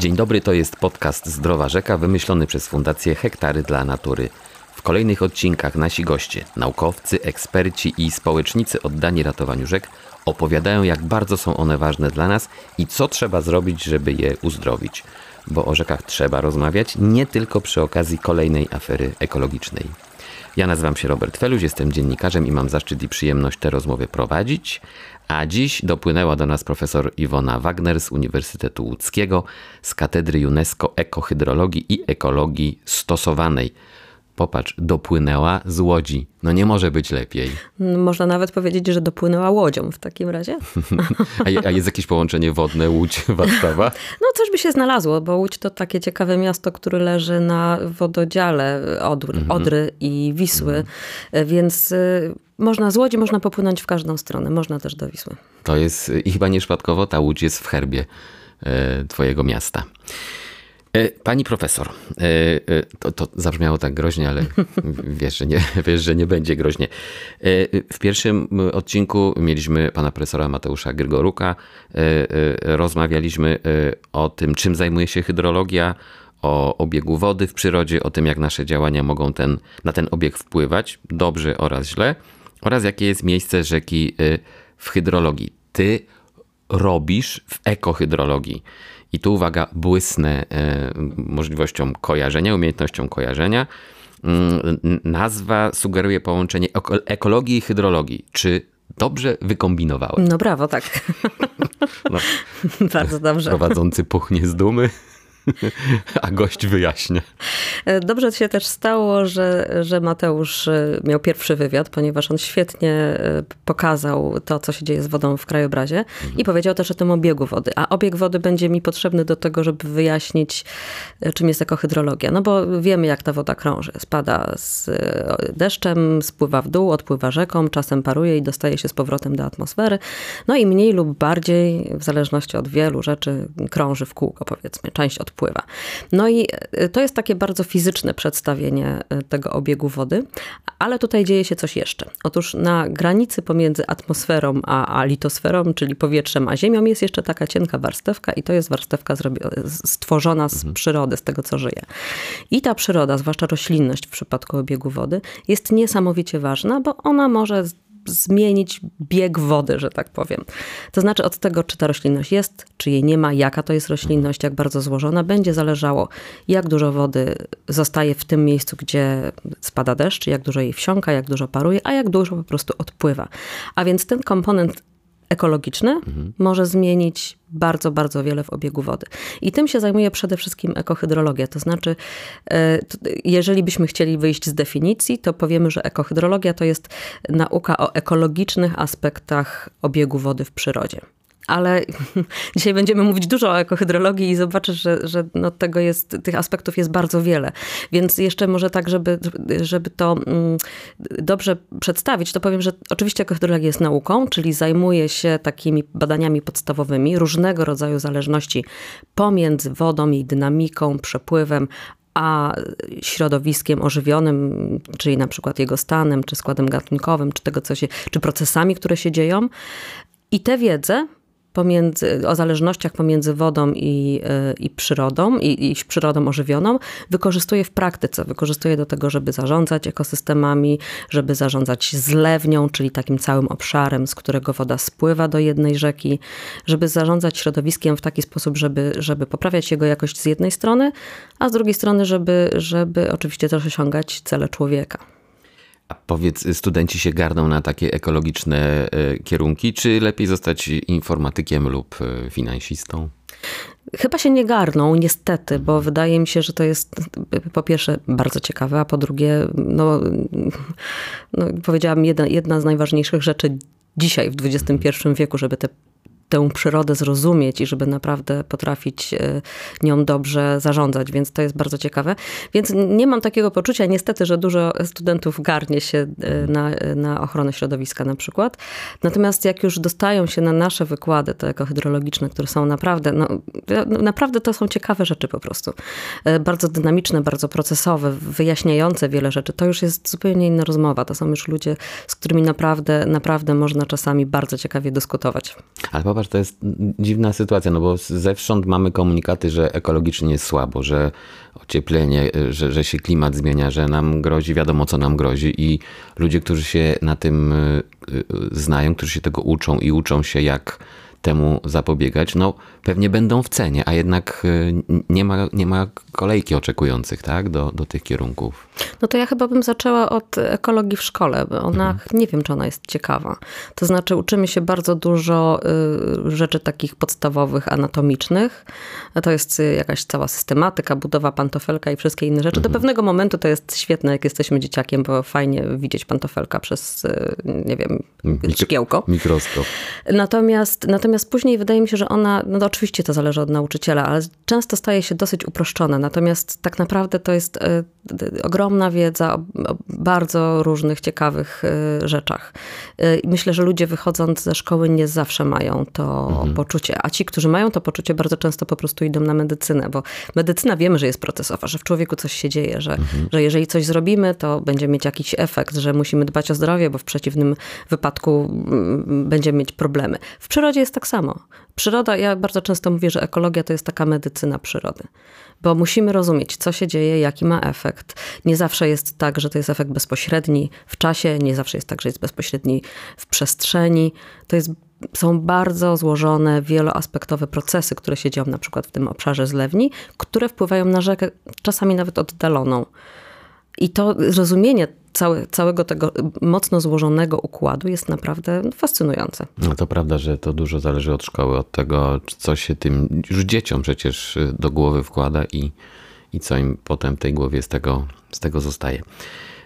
Dzień dobry, to jest podcast Zdrowa Rzeka wymyślony przez Fundację Hektary dla Natury. W kolejnych odcinkach nasi goście, naukowcy, eksperci i społecznicy oddani ratowaniu rzek opowiadają, jak bardzo są one ważne dla nas i co trzeba zrobić, żeby je uzdrowić. Bo o rzekach trzeba rozmawiać nie tylko przy okazji kolejnej afery ekologicznej. Ja nazywam się Robert Feluś, jestem dziennikarzem i mam zaszczyt i przyjemność tę rozmowę prowadzić. A dziś dopłynęła do nas profesor Iwona Wagner z Uniwersytetu Łódzkiego z Katedry UNESCO Ekohydrologii i Ekologii Stosowanej. Popatrz, dopłynęła z Łodzi. No nie może być lepiej. Można nawet powiedzieć, że dopłynęła łodzią w takim razie. a, a jest jakieś połączenie wodne Łódź-Warszawa? No coś by się znalazło, bo Łódź to takie ciekawe miasto, które leży na wododziale Odry, mhm. Odry i Wisły, mhm. więc y, można z Łodzi, można popłynąć w każdą stronę, można też do Wisły. To jest, i chyba nieprzypadkowo ta Łódź jest w herbie e, twojego miasta. E, pani profesor, e, e, to, to zabrzmiało tak groźnie, ale wiesz że, nie, wiesz, że nie będzie groźnie. W pierwszym odcinku mieliśmy pana profesora Mateusza Grygoruka. Rozmawialiśmy o tym, czym zajmuje się hydrologia, o obiegu wody w przyrodzie, o tym, jak nasze działania mogą ten, na ten obieg wpływać, dobrze oraz źle, oraz jakie jest miejsce rzeki w hydrologii. Ty robisz w ekohydrologii. I tu uwaga, błysnę e, możliwością kojarzenia, umiejętnością kojarzenia. Mm, nazwa sugeruje połączenie ekologii i hydrologii. Czy dobrze wykombinowałem? No brawo, tak. No, Bardzo dobrze. Prowadzący puchnie z dumy. A gość wyjaśnia. E, dobrze się też stało, że, że Mateusz e, miał pierwszy wywiad, ponieważ on świetnie e, pokazał to, co się dzieje z wodą w krajobrazie mhm. i powiedział też o tym obiegu wody. A obieg wody będzie mi potrzebny do tego, żeby wyjaśnić, czym jest ekohydrologia. No bo wiemy, jak ta woda krąży. Spada z deszczem, spływa w dół, odpływa rzeką, czasem paruje i dostaje się z powrotem do atmosfery. No i mniej lub bardziej, w zależności od wielu rzeczy, krąży w kółko, powiedzmy. Część odpływa wpływa. No i e, to jest takie bardzo fizyczne przedstawienie e, tego obiegu wody, ale tutaj dzieje się coś jeszcze. Otóż na granicy pomiędzy atmosferą a, a litosferą, czyli powietrzem a ziemią jest jeszcze taka cienka warstewka i to jest warstewka stworzona z mhm. przyrody, z tego co żyje. I ta przyroda, zwłaszcza roślinność w przypadku obiegu wody, jest niesamowicie ważna, bo ona może zmienić bieg wody, że tak powiem. To znaczy od tego, czy ta roślinność jest, czy jej nie ma, jaka to jest roślinność, jak bardzo złożona, będzie zależało, jak dużo wody zostaje w tym miejscu, gdzie spada deszcz, jak dużo jej wsiąka, jak dużo paruje, a jak dużo po prostu odpływa. A więc ten komponent ekologiczny mhm. może zmienić bardzo, bardzo wiele w obiegu wody. I tym się zajmuje przede wszystkim ekohydrologia. To znaczy, e, jeżeli byśmy chcieli wyjść z definicji, to powiemy, że ekohydrologia to jest nauka o ekologicznych aspektach obiegu wody w przyrodzie ale dzisiaj będziemy mówić dużo o ekohydrologii i zobaczysz, że, że no tego jest, tych aspektów jest bardzo wiele. Więc jeszcze może tak, żeby, żeby to mm, dobrze przedstawić, to powiem, że oczywiście ekohydrologia jest nauką, czyli zajmuje się takimi badaniami podstawowymi różnego rodzaju zależności pomiędzy wodą, jej dynamiką, przepływem, a środowiskiem ożywionym, czyli na przykład jego stanem, czy składem gatunkowym, czy tego, co się, czy procesami, które się dzieją. I tę wiedzę pomiędzy, o zależnościach pomiędzy wodą i, e, i przyrodą, i, i przyrodą ożywioną, wykorzystuje w praktyce. Wykorzystuje do tego, żeby zarządzać ekosystemami, żeby zarządzać zlewnią, czyli takim całym obszarem, z którego woda spływa do jednej rzeki, żeby zarządzać środowiskiem w taki sposób, żeby, żeby poprawiać jego jakość z jednej strony, a z drugiej strony, żeby, żeby oczywiście też osiągać cele człowieka. A powiedz, studenci się garną na takie ekologiczne e, kierunki, czy lepiej zostać informatykiem lub e, finansistą? Chyba się nie garną, niestety, bo wydaje mi się, że to jest po pierwsze bardzo ciekawe, a po drugie, no, no jedna, jedna z najważniejszych rzeczy dzisiaj w XXI wieku, żeby te tę przyrodę zrozumieć i żeby naprawdę potrafić e, nią dobrze zarządzać, więc to jest bardzo ciekawe. Więc nie mam takiego poczucia, niestety, że dużo studentów garnie się e, na, na ochronę środowiska na przykład. Natomiast jak już dostają się na nasze wykłady, te ekohydrologiczne, które są naprawdę, no, no naprawdę to są ciekawe rzeczy po prostu. E, bardzo dynamiczne, bardzo procesowe, wyjaśniające wiele rzeczy. To już jest zupełnie inna rozmowa. To są już ludzie, z którymi naprawdę, naprawdę można czasami bardzo ciekawie dyskutować. Ale zobacz, to jest dziwna sytuacja, no bo zewsząd mamy komunikaty, że ekologicznie jest słabo, że ocieplenie, że, że się klimat zmienia, że nam grozi, wiadomo co nam grozi i ludzie, którzy się na tym y, y, znają, którzy się tego uczą i uczą się jak temu zapobiegać, no pewnie będą w cenie, a jednak y, nie ma, nie ma kolejki oczekujących tak, do, do tych kierunków. No to ja chyba bym zaczęła od ekologii w szkole, bo ona, mhm. nie wiem, czy ona jest ciekawa. To znaczy uczymy się bardzo dużo y, rzeczy takich podstawowych, anatomicznych. To jest y, jakaś cała systematyka, budowa pantofelka i wszystkie inne rzeczy. Mhm. Do pewnego momentu to jest świetne, jak jesteśmy dzieciakiem, bo fajnie widzieć pantofelka przez, nie wiem, szkiełko. Mikroskop. Natomiast, natomiast później wydaje mi się, że ona, no oczywiście to zależy od nauczyciela, ale często staje się dosyć uproszczona. Natomiast tak naprawdę to jest e, ogromna wiedza o bardzo różnych ciekawych e, rzeczach. E, myślę, że ludzie wychodząc ze szkoły nie zawsze mają to mhm. poczucie. A ci, którzy mają to poczucie, bardzo często po prostu idą na medycynę, bo medycyna wiemy, że jest procesowa, że w człowieku coś się dzieje, że, mhm. że jeżeli coś zrobimy, to będzie mieć jakiś efekt, że musimy dbać o zdrowie, bo w przeciwnym wypadku mm, będziemy mieć problemy. W przyrodzie jest tak samo. Przyroda, ja bardzo często mówię, że ekologia to jest taka medycyna przyrody, bo musimy rozumieć, co się dzieje, jaki ma efekt. Nie zawsze jest tak, że to jest efekt bezpośredni w czasie, nie zawsze jest tak, że jest bezpośredni w przestrzeni. To jest są bardzo złożone, wieloaspektowe procesy, które się dzieją na przykład w tym obszarze zlewni, które wpływają na rzekę, czasami nawet oddaloną. I to zrozumienie całe, całego tego mocno złożonego układu jest naprawdę fascynujące. No to prawda, że to dużo zależy od szkoły, od tego, co się tym już dzieciom przecież do głowy wkłada i, i co im potem w tej głowie z tego, z tego zostaje.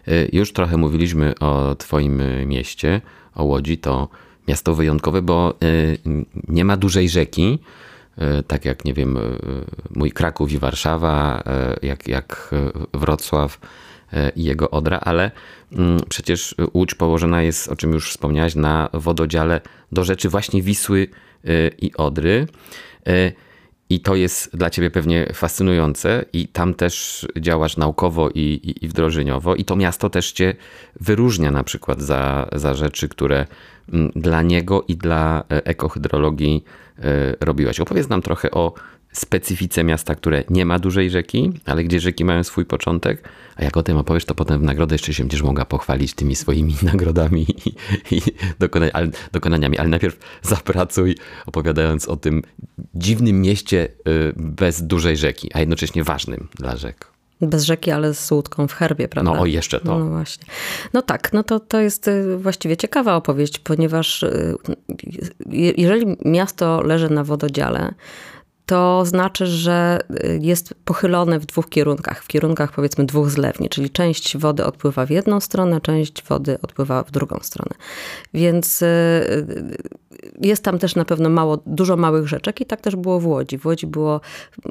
Y, już trochę mówiliśmy o Twoim mieście, o Łodzi. To miasto wyjątkowe, bo y, nie ma dużej rzeki, y, tak jak, nie wiem, mój Kraków i Warszawa, jak, jak Wrocław i jego Odra, ale mm, przecież Łódź położona jest, o czym już wspomniałeś, na wododziale do rzeczy właśnie Wisły e, i Odry. E, I to jest dla ciebie pewnie fascynujące, i tam też działasz naukowo i, i, i wdrożeniowo, i to miasto też cię wyróżnia na przykład za, za rzeczy, które mm, dla niego i dla ekohydrologii robiłaś. Opowiedz nam trochę o specyfice miasta, które nie ma dużej rzeki, ale gdzie rzeki mają swój początek. A jak o tym opowiesz, to potem w nagrodę jeszcze się będziesz mogła pochwalić tymi swoimi nagrodami i, i dokona, ale, dokonaniami. Ale najpierw zapracuj, opowiadając o tym dziwnym mieście y, bez dużej rzeki, a jednocześnie ważnym dla rzek. Bez rzeki, ale z łódką w herbie, prawda? No o, jeszcze to. No właśnie. No tak, no to, to jest y, właściwie ciekawa opowieść, ponieważ y, jeżeli miasto leży na wododziale, to znaczy, że y, jest pochylone w dwóch kierunkach, w kierunkach powiedzmy dwóch zlewni, czyli część wody odpływa w jedną stronę, część wody odpływa w drugą stronę. Więc y, jest tam też na pewno mało, dużo małych rzeczek i tak też było w Łodzi. W Łodzi było,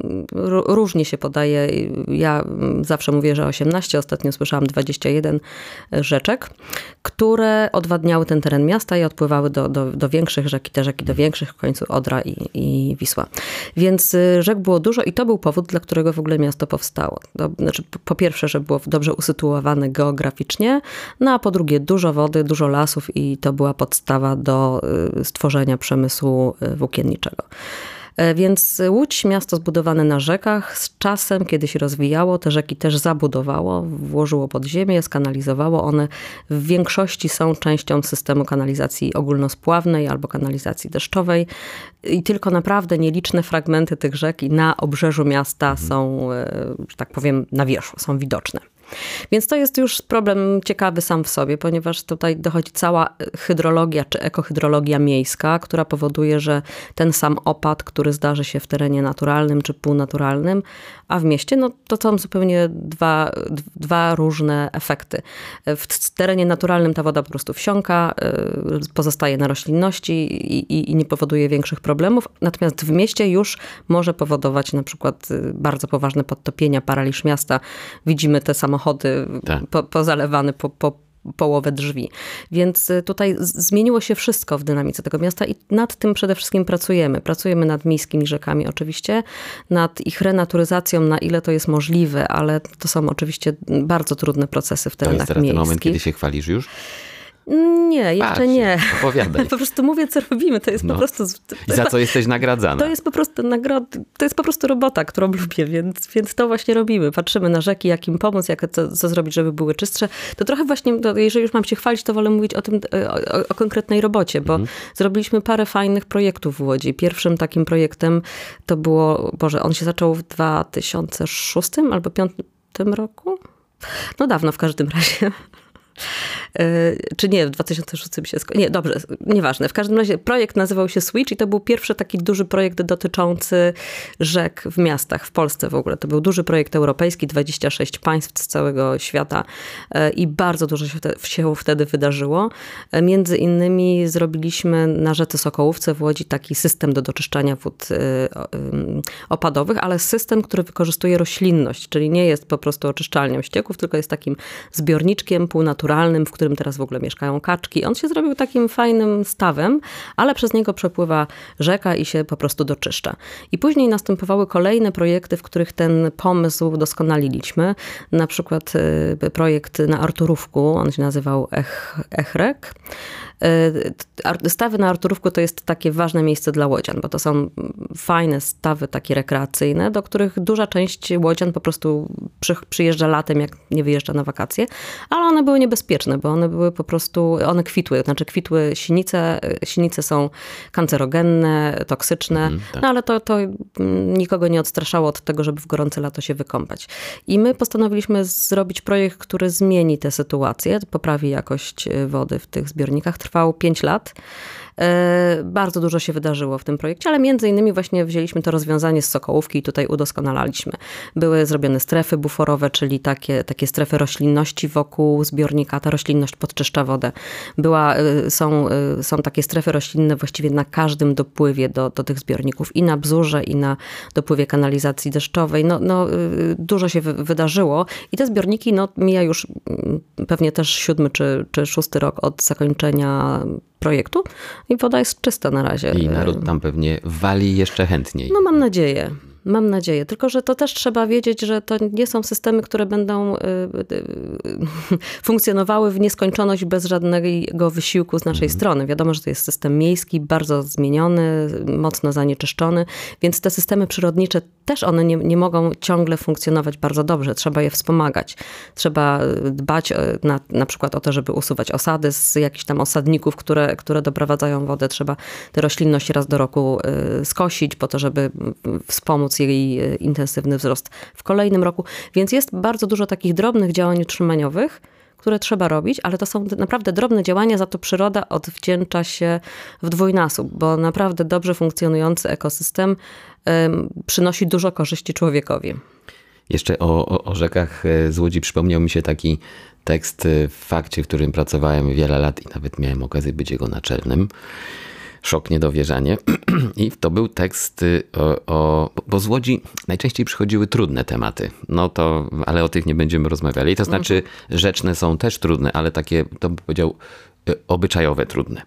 mm, różnie się podaje, ja mm, zawsze mówię, że 18, ostatnio słyszałam 21 rzeczek, które odwadniały ten teren miasta i odpływały do, do, do większych rzek, te rzeki do większych, w końcu Odra i, i Wisła. Więc y, rzek było dużo i to był powód, dla którego w ogóle miasto powstało. To, znaczy, po pierwsze, że było dobrze usytuowane geograficznie, no a po drugie dużo wody, dużo lasów i to była podstawa do y, stworzenia przemysłu y, włókienniczego. E, więc Łódź, miasto zbudowane na rzekach, z czasem, kiedy się rozwijało, te rzeki też zabudowało, włożyło pod ziemię, skanalizowało. One w większości są częścią systemu kanalizacji ogólnospławnej albo kanalizacji deszczowej i tylko naprawdę nieliczne fragmenty tych rzek na obrzeżu miasta są, e, że tak powiem, na wierzchu, są widoczne. Więc to jest już problem ciekawy sam w sobie, ponieważ tutaj dochodzi cała hydrologia czy ekohydrologia miejska, która powoduje, że ten sam opad, który zdarzy się w terenie naturalnym czy półnaturalnym, a w mieście, no to są zupełnie dwa, dwa różne efekty. W terenie naturalnym ta woda po prostu wsiąka, y, pozostaje na roślinności i, i, i nie powoduje większych problemów, natomiast w mieście już może powodować na przykład y, bardzo poważne podtopienia, paraliż miasta. Widzimy te samochody tak. po, pozalewane po, po połowę drzwi. Więc y, tutaj zmieniło się wszystko w dynamice tego miasta i nad tym przede wszystkim pracujemy. Pracujemy nad miejskimi rzekami oczywiście, nad ich renaturyzacją, na ile to jest możliwe, ale to są oczywiście bardzo trudne procesy w terenach miejskich. To jest teraz ten moment, kiedy się chwalisz już? Nie, jeszcze Patrz, nie. Opowiadaj. Po prostu mówię, co robimy. To jest No. po prostu. I za co jesteś nagradzana? To jest po prostu nagrod, to jest po prostu robota, którą lubię, więc, więc to właśnie robimy. Patrzymy na rzeki, jak im pomóc, jak, co, co zrobić, żeby były czystsze. To trochę właśnie, to jeżeli już mam się chwalić, to wolę mówić o tym, o, o, o konkretnej robocie, bo Mhm. zrobiliśmy parę fajnych projektów w Łodzi. Pierwszym takim projektem to było, Boże, on się zaczął w 2006 albo 2005 roku? No dawno w każdym razie. E, Czy nie, w 2006 się skończył. Nie, dobrze, nieważne. W każdym razie projekt nazywał się Switch i to był pierwszy taki duży projekt dotyczący rzek w miastach, w Polsce w ogóle. To był duży projekt europejski, 26 państw z całego świata e, i bardzo dużo się wtedy, się wtedy wydarzyło. E, Między innymi zrobiliśmy na rzece Sokołówce w Łodzi taki system do doczyszczania wód opadowych, ale system, który wykorzystuje roślinność, czyli nie jest po prostu oczyszczalnią ścieków, tylko jest takim zbiorniczkiem półnaturalnym, w którym teraz w ogóle mieszkają kaczki. On się zrobił takim fajnym stawem, ale przez niego przepływa rzeka i się po prostu doczyszcza. I później następowały kolejne projekty, w których ten pomysł doskonaliliśmy. Na przykład y, projekt na Arturówku, on się nazywał Ech, Echrek. Y, Stawy na Arturówku to jest takie ważne miejsce dla łodzian, bo to są fajne stawy takie rekreacyjne, do których duża część łodzian po prostu przy, przyjeżdża latem, jak nie wyjeżdża na wakacje, ale one były niebezpieczne, bo one były po prostu, one kwitły, znaczy kwitły sinice, sinice są kancerogenne, toksyczne, tak. no ale to, to mm, nikogo nie odstraszało od tego, żeby w gorące lato się wykąpać. I my postanowiliśmy zrobić projekt, który zmieni tę sytuację, poprawi jakość y, wody w tych zbiornikach. Trwał 5 lat. E, Bardzo dużo się wydarzyło w tym projekcie, ale między innymi właśnie wzięliśmy to rozwiązanie z Sokołówki i tutaj udoskonalaliśmy. Były zrobione strefy buforowe, czyli takie, takie strefy roślinności wokół zbiornika. Ta roślinność podczyszcza wodę. Była, y, są, y, są takie strefy roślinne właściwie na każdym dopływie do, do tych zbiorników. I na bzurze, i na dopływie kanalizacji deszczowej. No, no, dużo się wy- wydarzyło i te zbiorniki, no mija już mm, pewnie też siódmy czy, czy szósty rok od zakończenia projektu i woda jest czysta na razie. I naród tam pewnie wali jeszcze chętniej. No mam nadzieję. Mam nadzieję, tylko że to też trzeba wiedzieć, że to nie są systemy, które będą y, y, y, funkcjonowały w nieskończoność bez żadnego wysiłku z naszej strony. Wiadomo, że to jest system miejski, bardzo zmieniony, mocno zanieczyszczony, więc te systemy przyrodnicze też one nie, nie mogą ciągle funkcjonować bardzo dobrze. Trzeba je wspomagać. Trzeba dbać na, na przykład o to, żeby usuwać osady z jakichś tam osadników, które, które doprowadzają wodę. Trzeba tę roślinność raz do roku skosić po to, żeby wspomóc jej y, intensywny wzrost w kolejnym roku. Więc jest bardzo dużo takich drobnych działań utrzymaniowych, które trzeba robić, ale to są naprawdę drobne działania, za to przyroda odwdzięcza się w dwójnasób, bo naprawdę dobrze funkcjonujący ekosystem przynosi dużo korzyści człowiekowi. Jeszcze o, o, o rzekach e, z Łodzi przypomniał mi się taki tekst e, w fakcie, w którym pracowałem wiele lat i nawet miałem okazję być jego naczelnym. Szok, niedowierzanie. I to był tekst y, o, o. Bo z Łodzi najczęściej przychodziły trudne tematy. No to, ale o tych nie będziemy rozmawiali. To znaczy, rzeczne są też trudne, ale takie, to bym powiedział, y, obyczajowe trudne.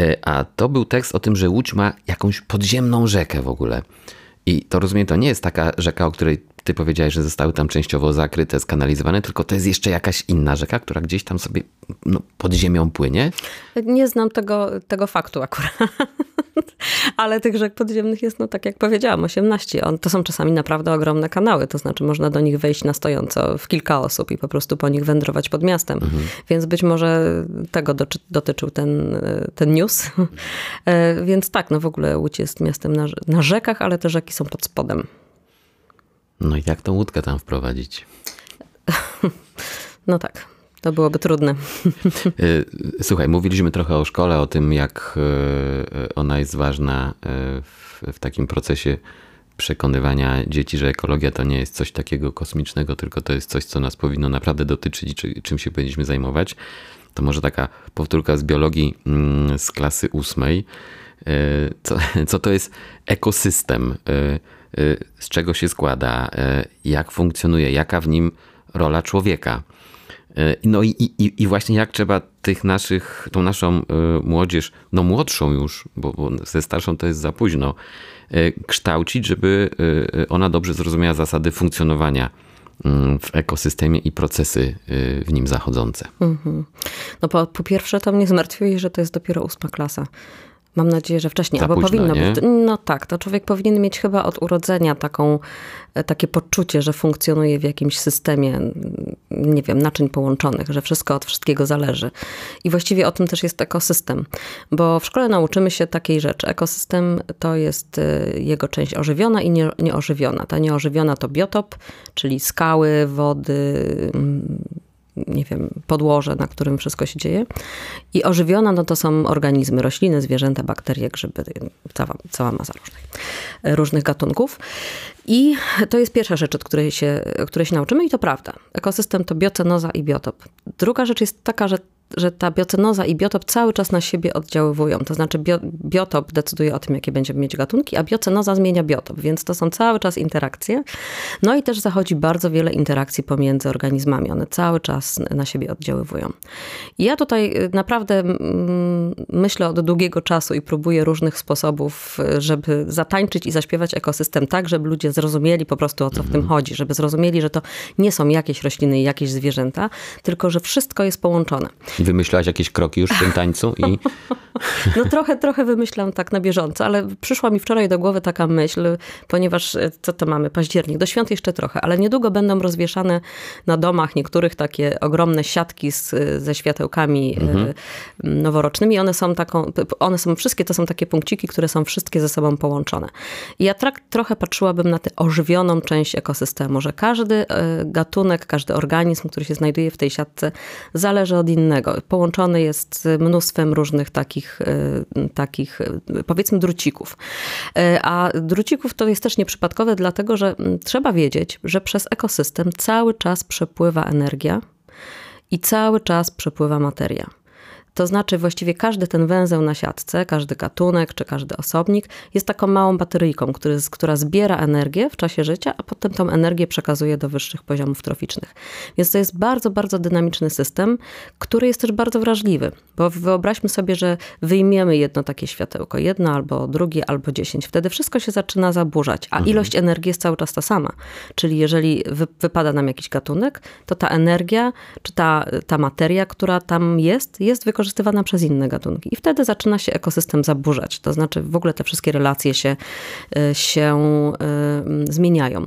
Y, A to był tekst o tym, że Łódź ma jakąś podziemną rzekę w ogóle. I to rozumiem, to nie jest taka rzeka, o której ty powiedziałeś, że zostały tam częściowo zakryte, skanalizowane, tylko to jest jeszcze jakaś inna rzeka, która gdzieś tam sobie no, pod ziemią płynie. Nie znam tego, tego faktu akurat. Ale tych rzek podziemnych jest, no tak jak powiedziałam, 18. On, to są czasami naprawdę ogromne kanały, to znaczy można do nich wejść na stojąco w kilka osób i po prostu po nich wędrować pod miastem. Więc być może tego doczy, dotyczył ten, ten news. E, Więc tak, no w ogóle Łódź jest miastem na, na rzekach, ale te rzeki są pod spodem. No i jak tą łódkę tam wprowadzić? No tak, to byłoby trudne. Y, Słuchaj, mówiliśmy trochę o szkole, o tym, jak y, ona jest ważna y, w, w takim procesie przekonywania dzieci, że ekologia to nie jest coś takiego kosmicznego, tylko to jest coś, co nas powinno naprawdę dotyczyć i czy, czym się powinniśmy zajmować. To może taka powtórka z biologii mm, z klasy ósmej. Co, co to jest ekosystem? Z czego się składa? Jak funkcjonuje? Jaka w nim rola człowieka? Y, No i, i, i właśnie jak trzeba tych naszych, tą naszą y, młodzież, no młodszą już, bo, bo ze starszą to jest za późno, y, kształcić, żeby ona dobrze zrozumiała zasady funkcjonowania mm, w ekosystemie i procesy w nim zachodzące. Mhm. No po, po pierwsze to mnie zmartwiło, że to jest dopiero ósma klasa. Mam nadzieję, że wcześniej, Za albo późno, powinno nie? być. No tak, to człowiek powinien mieć chyba od urodzenia taką, e, takie poczucie, że funkcjonuje w jakimś systemie, nie wiem, naczyń połączonych, że wszystko od wszystkiego zależy. I właściwie o tym też jest ekosystem, bo w szkole nauczymy się takiej rzeczy. Ekosystem to jest e, jego część ożywiona i nie, nieożywiona. Ta nieożywiona to biotop, czyli skały, wody, nie wiem, podłoże, na którym wszystko się dzieje. I ożywiona, no to są organizmy, rośliny, zwierzęta, bakterie, grzyby, cała, cała masa różnych, różnych gatunków. I to jest pierwsza rzecz, od której się, której się nauczymy i to prawda. Ekosystem to biocenoza i biotop. Druga rzecz jest taka, że że ta biocenoza i biotop cały czas na siebie oddziaływują. To znaczy bio, biotop decyduje o tym, jakie będziemy mieć gatunki, a biocenoza zmienia biotop, więc to są cały czas interakcje. No i też zachodzi bardzo wiele interakcji pomiędzy organizmami. One cały czas na siebie oddziaływują. I ja tutaj y, naprawdę myślę od długiego czasu i próbuję różnych sposobów, y, żeby zatańczyć i zaśpiewać ekosystem tak, żeby ludzie zrozumieli po prostu o co w tym chodzi, żeby zrozumieli, że to nie są jakieś rośliny i jakieś zwierzęta, tylko że wszystko jest połączone. Wymyślałaś jakieś kroki już w tym tańcu? I... No trochę, trochę wymyślam tak na bieżąco, ale przyszła mi wczoraj do głowy taka myśl, ponieważ e, co to mamy? Październik, do świąt jeszcze trochę, ale niedługo będą rozwieszane na domach niektórych takie ogromne siatki z, ze światełkami e, mhm. noworocznymi. One są taką, one są wszystkie, to są takie punkciki, które są wszystkie ze sobą połączone. I ja tak trochę patrzyłabym na tę ożywioną część ekosystemu, że każdy e, gatunek, każdy organizm, który się znajduje w tej siatce, zależy od innego Połączony jest z mnóstwem różnych takich, e, takich e, powiedzmy drucików. E, a drucików to jest też nieprzypadkowe, dlatego że trzeba wiedzieć, że przez ekosystem cały czas przepływa energia i cały czas przepływa materia. To znaczy właściwie każdy ten węzeł na siatce, każdy gatunek czy każdy osobnik jest taką małą bateryjką, który, która zbiera energię w czasie życia, a potem tą energię przekazuje do wyższych poziomów troficznych. Więc to jest bardzo, bardzo dynamiczny system, który jest też bardzo wrażliwy. Bo wyobraźmy sobie, że wyjmiemy jedno takie światełko, jedno albo drugie, albo dziesięć. Wtedy wszystko się zaczyna zaburzać, a mhm. ilość energii jest cały czas ta sama. Czyli jeżeli wy, wypada nam jakiś gatunek, to ta energia, czy ta, ta materia, która tam jest, jest wykorzystana wykorzystywana przez inne gatunki. I wtedy zaczyna się ekosystem zaburzać. To znaczy w ogóle te wszystkie relacje się, e, się y, zmieniają.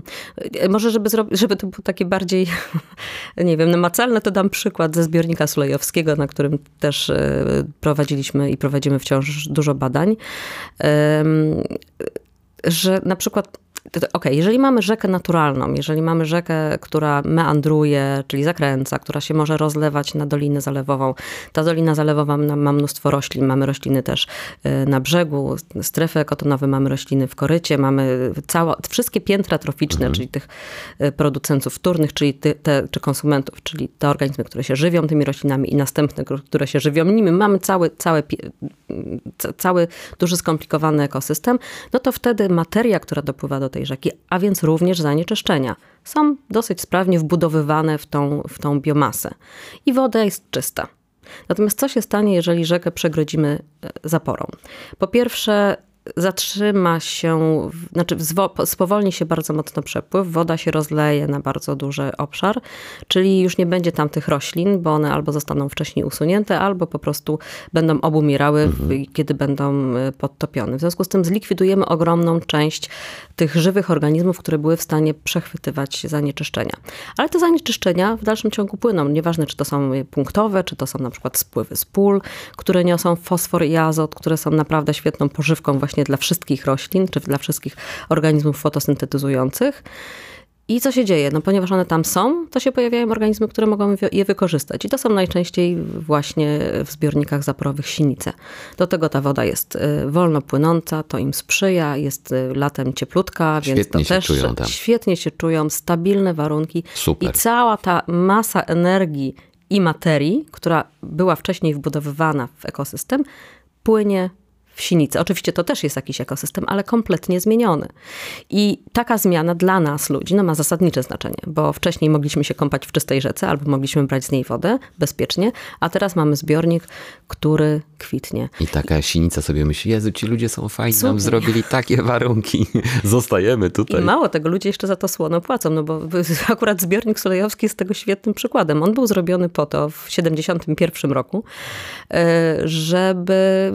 E, może żeby, żeby to było takie bardziej, nie wiem, namacalne, to dam przykład ze zbiornika Sulejowskiego, na którym też prowadziliśmy i prowadzimy wciąż dużo badań. Że na przykład Okej, okay, jeżeli mamy rzekę naturalną, jeżeli mamy rzekę, która meandruje, czyli zakręca, która się może rozlewać na dolinę zalewową, ta dolina zalewowa ma mnóstwo roślin, mamy rośliny też y, na brzegu, strefy ekotonowe, mamy rośliny w korycie, mamy cała, wszystkie piętra troficzne, mhm. czyli tych y, producentów wtórnych, czyli ty, te, czy konsumentów, czyli te organizmy, które się żywią tymi roślinami i następne, które się żywią nimi, mamy cały, cały, cały duży skomplikowany ekosystem, no to wtedy materia, która dopływa do tej tej rzeki, a więc również zanieczyszczenia. Są dosyć sprawnie wbudowywane w tą, w tą biomasę. I woda jest czysta. Natomiast co się stanie, jeżeli rzekę przegrodzimy e, zaporą? Po pierwsze, zatrzyma się, znaczy spowolni się bardzo mocno przepływ, woda się rozleje na bardzo duży obszar, czyli już nie będzie tam tych roślin, bo one albo zostaną wcześniej usunięte, albo po prostu będą obumierały, mhm. kiedy będą y, podtopione. W związku z tym zlikwidujemy ogromną część tych żywych organizmów, które były w stanie przechwytywać zanieczyszczenia. Ale te zanieczyszczenia w dalszym ciągu płyną. Nieważne, czy to są punktowe, czy to są na przykład spływy z pól, które niosą fosfor i azot, które są naprawdę świetną pożywką właśnie dla wszystkich roślin, czy dla wszystkich organizmów fotosyntetyzujących. I co się dzieje? No, ponieważ one tam są, to się pojawiają organizmy, które mogą je wykorzystać. I to są najczęściej właśnie w zbiornikach zaporowych sinice. Do tego ta woda jest y, wolno płynąca, to im sprzyja, jest y, latem cieplutka, świetnie więc to też czują tam. świetnie się czują, stabilne warunki. Super. I cała ta masa energii i materii, która była wcześniej wbudowywana w ekosystem, płynie w Sinicy. Oczywiście to też jest jakiś ekosystem, ale kompletnie zmieniony. I taka zmiana dla nas, ludzi, no ma zasadnicze znaczenie, bo wcześniej mogliśmy się kąpać w czystej rzece albo mogliśmy brać z niej wodę bezpiecznie, a teraz mamy zbiornik, który kwitnie. I taka sinica sobie myśli, Jezu, ci ludzie są fajni, Super. nam zrobili takie warunki, zostajemy tutaj. I mało tego, ludzie jeszcze za to słono płacą, no bo akurat zbiornik Sulejowski jest tego świetnym przykładem. On był zrobiony po to w 71 roku, e, żeby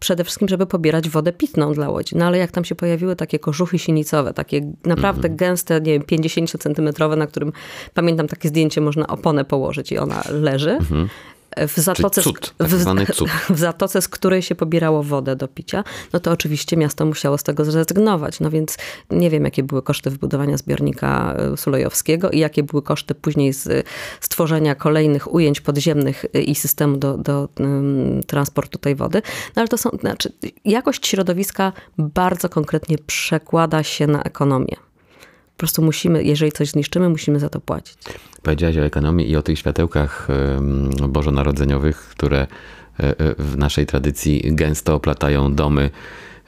przede wszystkim, żeby pobierać wodę pitną dla Łodzi. No ale jak tam się pojawiły takie kożuchy sinicowe, takie naprawdę mm. gęste, nie wiem, 50 centymetrowe, na którym pamiętam takie zdjęcie, można oponę położyć i ona leży. Mm -hmm w zatoce, cud, tak w, w zatoce, z której się pobierało wodę do picia, no to oczywiście miasto musiało z tego zrezygnować. No więc nie wiem, jakie były koszty wybudowania zbiornika e, sulejowskiego i jakie były koszty później z stworzenia kolejnych ujęć podziemnych e, i systemu do, do um, transportu tej wody. No ale to są, znaczy, jakość środowiska bardzo konkretnie przekłada się na ekonomię. Po prostu musimy, jeżeli coś zniszczymy, musimy za to płacić. Powiedziałaś o ekonomii i o tych światełkach bożonarodzeniowych, które e, e, w naszej tradycji gęsto oplatają domy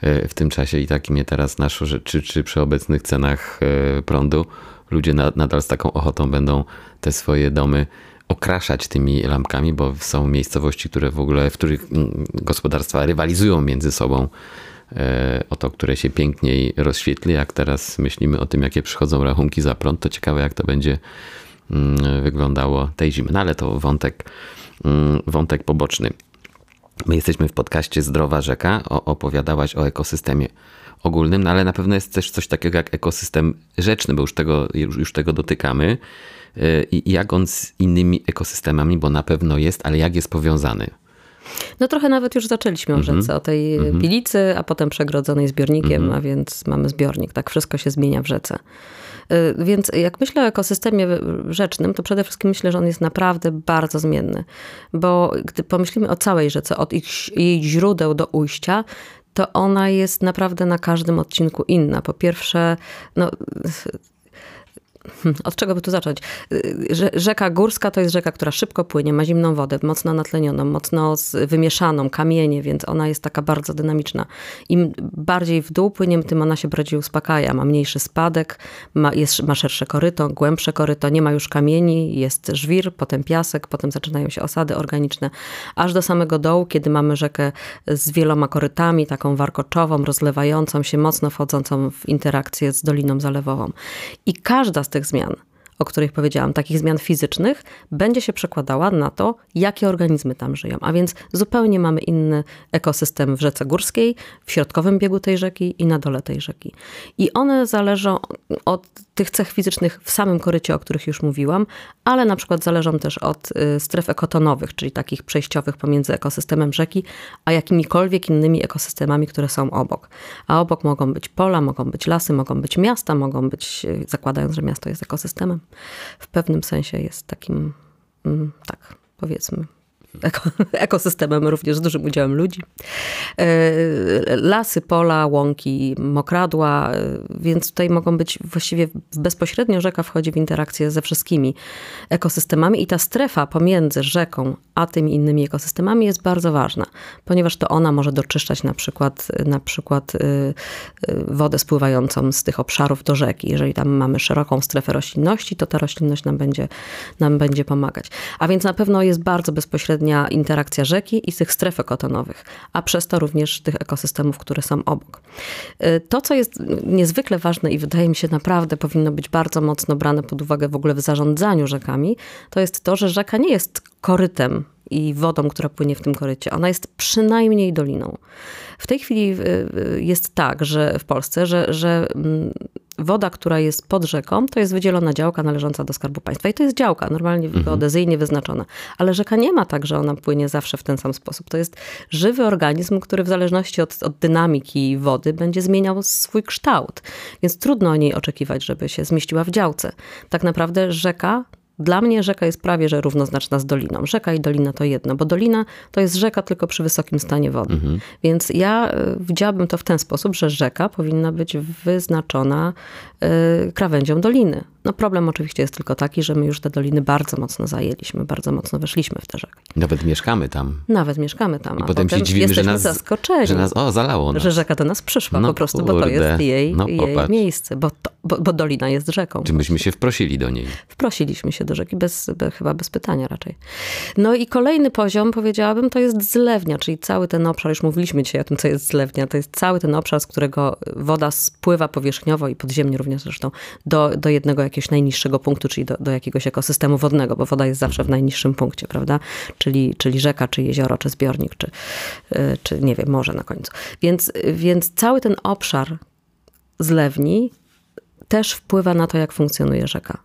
e, w tym czasie i takim je teraz naszło, że czy, czy przy obecnych cenach prądu ludzie nadal z taką ochotą będą te swoje domy okraszać tymi lampkami, bo są miejscowości, które w ogóle, w których mm, gospodarstwa rywalizują między sobą o to, które się piękniej rozświetli. Jak teraz myślimy o tym, jakie przychodzą rachunki za prąd, to ciekawe, jak to będzie wyglądało tej zimy. No ale to wątek, mm, wątek poboczny. My jesteśmy w podcaście Zdrowa Rzeka. opowiadałaś o ekosystemie ogólnym, no ale na pewno jest też coś takiego jak ekosystem rzeczny, bo już tego, już, już tego dotykamy. E, I jak on z innymi ekosystemami, bo na pewno jest, ale jak jest powiązany? No trochę nawet już zaczęliśmy o rzece, o tej mm -hmm. Bilicy, a potem przegrodzonej zbiornikiem, mm -hmm. a więc mamy zbiornik. Tak wszystko się zmienia w rzece. Y, więc jak myślę o ekosystemie rzecznym, to przede wszystkim myślę, że on jest naprawdę bardzo zmienny. Bo gdy pomyślimy o całej rzece, od ich, jej źródeł do ujścia, to ona jest naprawdę na każdym odcinku inna. Po pierwsze, no, od czego by tu zacząć? Y, rzeka Górska to jest rzeka, która szybko płynie, ma zimną wodę, mocno natlenioną, mocno wymieszaną, kamienie, więc ona jest taka bardzo dynamiczna. Im bardziej w dół płynie, tym ona się bardziej uspokaja. Ma mniejszy spadek, ma, jest, ma szersze koryto, głębsze koryto, nie ma już kamieni, jest żwir, potem piasek, potem zaczynają się osady organiczne, aż do samego dołu, kiedy mamy rzekę z wieloma korytami, taką warkoczową, rozlewającą się, mocno wchodzącą w interakcję z Doliną Zalewową. I każda z tych zmian, o których powiedziałam, takich zmian fizycznych, będzie się przekładała na to, jakie organizmy tam żyją. A więc zupełnie mamy inny ekosystem w rzece górskiej, w środkowym biegu tej rzeki i na dole tej rzeki. I one zależą od tych cech fizycznych w samym korycie, o których już mówiłam, ale na przykład zależą też od y, stref ekotonowych, czyli takich przejściowych pomiędzy ekosystemem rzeki, a jakimikolwiek innymi ekosystemami, które są obok. A obok mogą być pola, mogą być lasy, mogą być miasta, mogą być, y, zakładając, że miasto jest ekosystemem, w pewnym sensie jest takim, mm, tak, powiedzmy, ekosystemem również z dużym udziałem ludzi. E, lasy, pola, łąki, mokradła, e, więc tutaj mogą być właściwie bezpośrednio rzeka wchodzi w interakcję ze wszystkimi ekosystemami i ta strefa pomiędzy rzeką a tymi innymi ekosystemami jest bardzo ważna, ponieważ to ona może doczyszczać na przykład, na przykład e, wodę spływającą z tych obszarów do rzeki. Jeżeli tam mamy szeroką strefę roślinności, to ta roślinność nam będzie, nam będzie pomagać. A więc na pewno jest bardzo bezpośrednio bezpośrednia interakcja rzeki i tych stref ekotonowych, a przez to również tych ekosystemów, które są obok. Y, to, co jest niezwykle ważne i wydaje mi się naprawdę powinno być bardzo mocno brane pod uwagę w ogóle w zarządzaniu rzekami, to jest to, że rzeka nie jest korytem i wodą, która płynie w tym korycie. Ona jest przynajmniej doliną. W tej chwili y, y, jest tak, że w Polsce, że, że mm, woda, która jest pod rzeką, to jest wydzielona działka należąca do Skarbu Państwa. I to jest działka, normalnie mhm. geodezyjnie wyznaczona. Ale rzeka nie ma tak, że ona płynie zawsze w ten sam sposób. To jest żywy organizm, który w zależności od, od dynamiki wody będzie zmieniał swój kształt. Więc trudno o niej oczekiwać, żeby się zmieściła w działce. Tak naprawdę rzeka dla mnie rzeka jest prawie że równoznaczna z doliną. Rzeka i dolina to jedno, bo dolina to jest rzeka tylko przy wysokim stanie wody. Mhm. Więc ja e, widziałabym to w ten sposób, że rzeka powinna być wyznaczona e, krawędzią doliny No problem oczywiście jest tylko taki, że my już te doliny bardzo mocno zajęliśmy, bardzo mocno weszliśmy w te rzeki. Nawet mieszkamy tam. Nawet mieszkamy tam, I a potem się dziwimy, że jesteśmy nas, zaskoczeni. że nas, o, zalało nas. że rzeka do nas przyszła No po prostu, bo to kurde, jest jej, no jej miejsce, bo, to, bo, bo dolina jest rzeką. Czy myśmy się wprosili do niej? Wprosiliśmy się do rzeki, bez, be, chyba bez pytania raczej. No i kolejny poziom, powiedziałabym, to jest zlewnia, czyli cały ten obszar, już mówiliśmy dzisiaj o tym, co jest zlewnia, to jest cały ten obszar, z którego woda spływa powierzchniowo i podziemnie również zresztą do, do jednego jakiegoś najniższego punktu, czyli do, do jakiegoś ekosystemu wodnego, bo woda jest zawsze w najniższym punkcie, prawda? Czyli, czyli rzeka, czy jezioro, czy zbiornik, czy, y, czy nie wiem, morze na końcu. Więc, więc cały ten obszar zlewni też wpływa na to, jak funkcjonuje rzeka.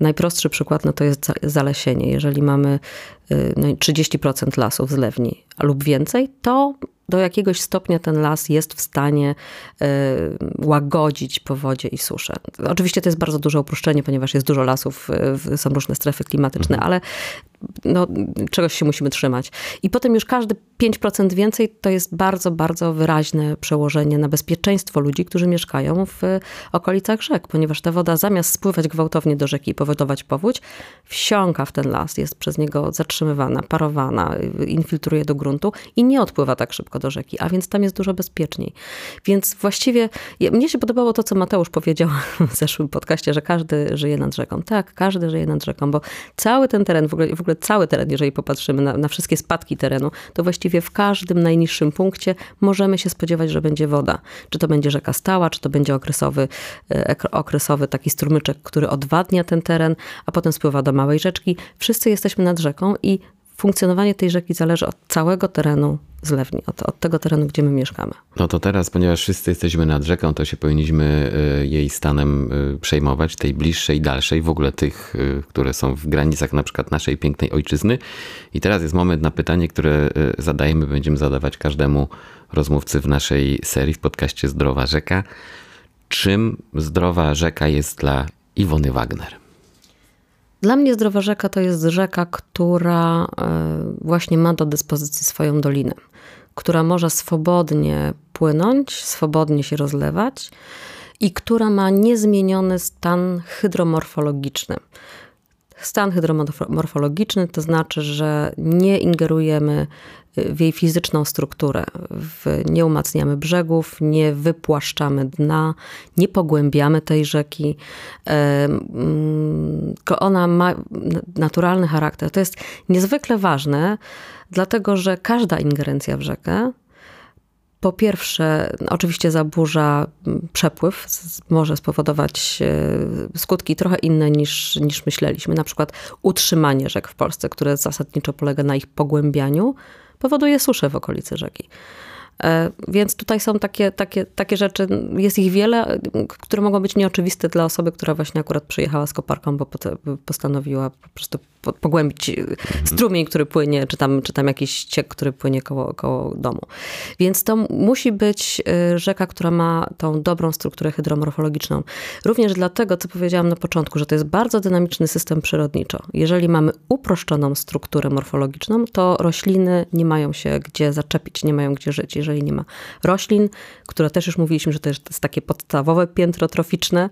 Najprostszy przykład no to jest za- zalesienie. Jeżeli mamy y, no, 30% lasów zlewni lub więcej, to do jakiegoś stopnia ten las jest w stanie y, łagodzić powodzie i suszę. Oczywiście to jest bardzo duże uproszczenie, ponieważ jest dużo lasów, y, są różne strefy klimatyczne, ale no, czegoś się musimy trzymać. I potem już każdy 5% więcej to jest bardzo, bardzo wyraźne przełożenie na bezpieczeństwo ludzi, którzy mieszkają w okolicach rzek, ponieważ ta woda zamiast spływać gwałtownie do rzeki i powodować powódź, wsiąka w ten las, jest przez niego zatrzymywana, parowana, infiltruje do gruntu i nie odpływa tak szybko do rzeki, a więc tam jest dużo bezpieczniej. Więc właściwie mnie się podobało to, co Mateusz powiedział w zeszłym podcaście, że każdy żyje nad rzeką. Tak, każdy żyje nad rzeką, bo cały ten teren, w ogóle, w ogóle cały teren, jeżeli popatrzymy na, na wszystkie spadki terenu, to właściwie w każdym najniższym punkcie możemy się spodziewać, że będzie woda. Czy to będzie rzeka stała, czy to będzie okresowy, e, okresowy taki strumyczek, który odwadnia ten teren, a potem spływa do małej rzeczki. Wszyscy jesteśmy nad rzeką i funkcjonowanie tej rzeki zależy od całego terenu zlewni, od, od tego terenu, gdzie my mieszkamy. No to teraz, ponieważ wszyscy jesteśmy nad rzeką, to się powinniśmy y, jej stanem y, przejmować, tej bliższej, dalszej, w ogóle tych, y, które są w granicach na przykład naszej pięknej ojczyzny. I teraz jest moment na pytanie, które zadajemy, będziemy zadawać każdemu rozmówcy w naszej serii w podcaście Zdrowa Rzeka. Czym zdrowa rzeka jest dla Iwony Wagner? Dla mnie zdrowa rzeka to jest rzeka, która e, właśnie ma do dyspozycji swoją dolinę, która może swobodnie płynąć, swobodnie się rozlewać i która ma niezmieniony stan hydromorfologiczny. Stan hydromorfologiczny to znaczy, że nie ingerujemy w jej fizyczną strukturę, nie umacniamy brzegów, nie wypłaszczamy dna, nie pogłębiamy tej rzeki. Tylko ona ma naturalny charakter. To jest niezwykle ważne, dlatego że każda ingerencja w rzekę po pierwsze, oczywiście zaburza przepływ, z- może spowodować e, skutki trochę inne niż, niż myśleliśmy. Na przykład utrzymanie rzek w Polsce, które zasadniczo polega na ich pogłębianiu, powoduje suszę w okolicy rzeki. E, Więc tutaj są takie, takie, takie rzeczy, jest ich wiele, które mogą być nieoczywiste dla osoby, która właśnie akurat przyjechała z koparką, bo postanowiła po prostu pogłębić e, strumień, który płynie, czy tam, czy tam jakiś ciek, który płynie koło, koło domu. Więc to musi być e, rzeka, która ma tą dobrą strukturę hydromorfologiczną. Również dlatego, co powiedziałam na początku, że to jest bardzo dynamiczny system przyrodniczo. Jeżeli mamy uproszczoną strukturę morfologiczną, to rośliny nie mają się gdzie zaczepić, nie mają gdzie żyć. Jeżeli nie ma roślin, które też już mówiliśmy, że to jest takie podstawowe piętro troficzne,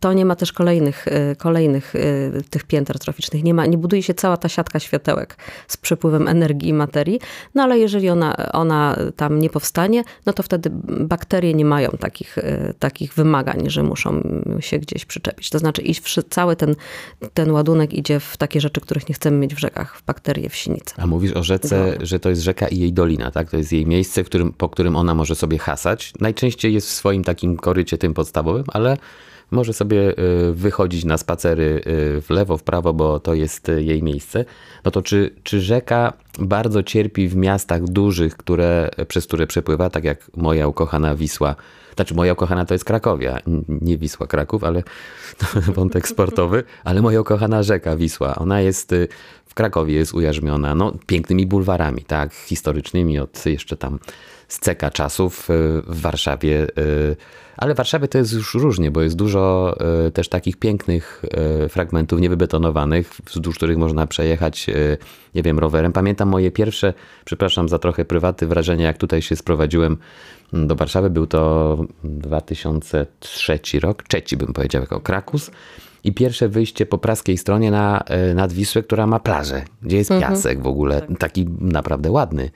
to nie ma też kolejnych, y, kolejnych y, tych pięter troficznych. Nie, ma, nie buduje się cała ta siatka światełek z przepływem energii i materii. No ale jeżeli ona, ona tam nie powstanie, no to wtedy bakterie nie mają takich, y, takich wymagań, że muszą się gdzieś przyczepić. To znaczy iść wszy- cały ten, ten ładunek idzie w takie rzeczy, których nie chcemy mieć w rzekach, w bakterie, w sinice. A mówisz o rzece, że to jest rzeka i jej dolina, tak? To jest jej miejsce, w którym, po którym ona może sobie hasać. Najczęściej jest w swoim takim korycie tym podstawowym, ale może sobie y, wychodzić na spacery y, w lewo, w prawo, bo to jest y, jej miejsce. No to czy, czy rzeka bardzo cierpi w miastach dużych, które, przez które przepływa, tak jak moja ukochana Wisła? Znaczy moja ukochana to jest Krakowia, nie Wisła Kraków, ale wątek sportowy, ale moja ukochana rzeka Wisła, ona jest y, w Krakowie jest ujarzmiona no, pięknymi bulwarami, tak, historycznymi od jeszcze tam z ceka czasów y, w Warszawie. y, Ale w Warszawie to jest już różnie, bo jest dużo też takich pięknych fragmentów niewybetonowanych, wzdłuż których można przejechać, nie wiem, rowerem. Pamiętam moje pierwsze, przepraszam za trochę prywaty, wrażenie, jak tutaj się sprowadziłem do Warszawy. Był to 2003 rok, trzeci bym powiedział, jako Krakus. i pierwsze wyjście po praskiej stronie na, e, nad Wisłę, która ma plażę, gdzie jest Mhm. piasek w ogóle, Tak. taki naprawdę ładny.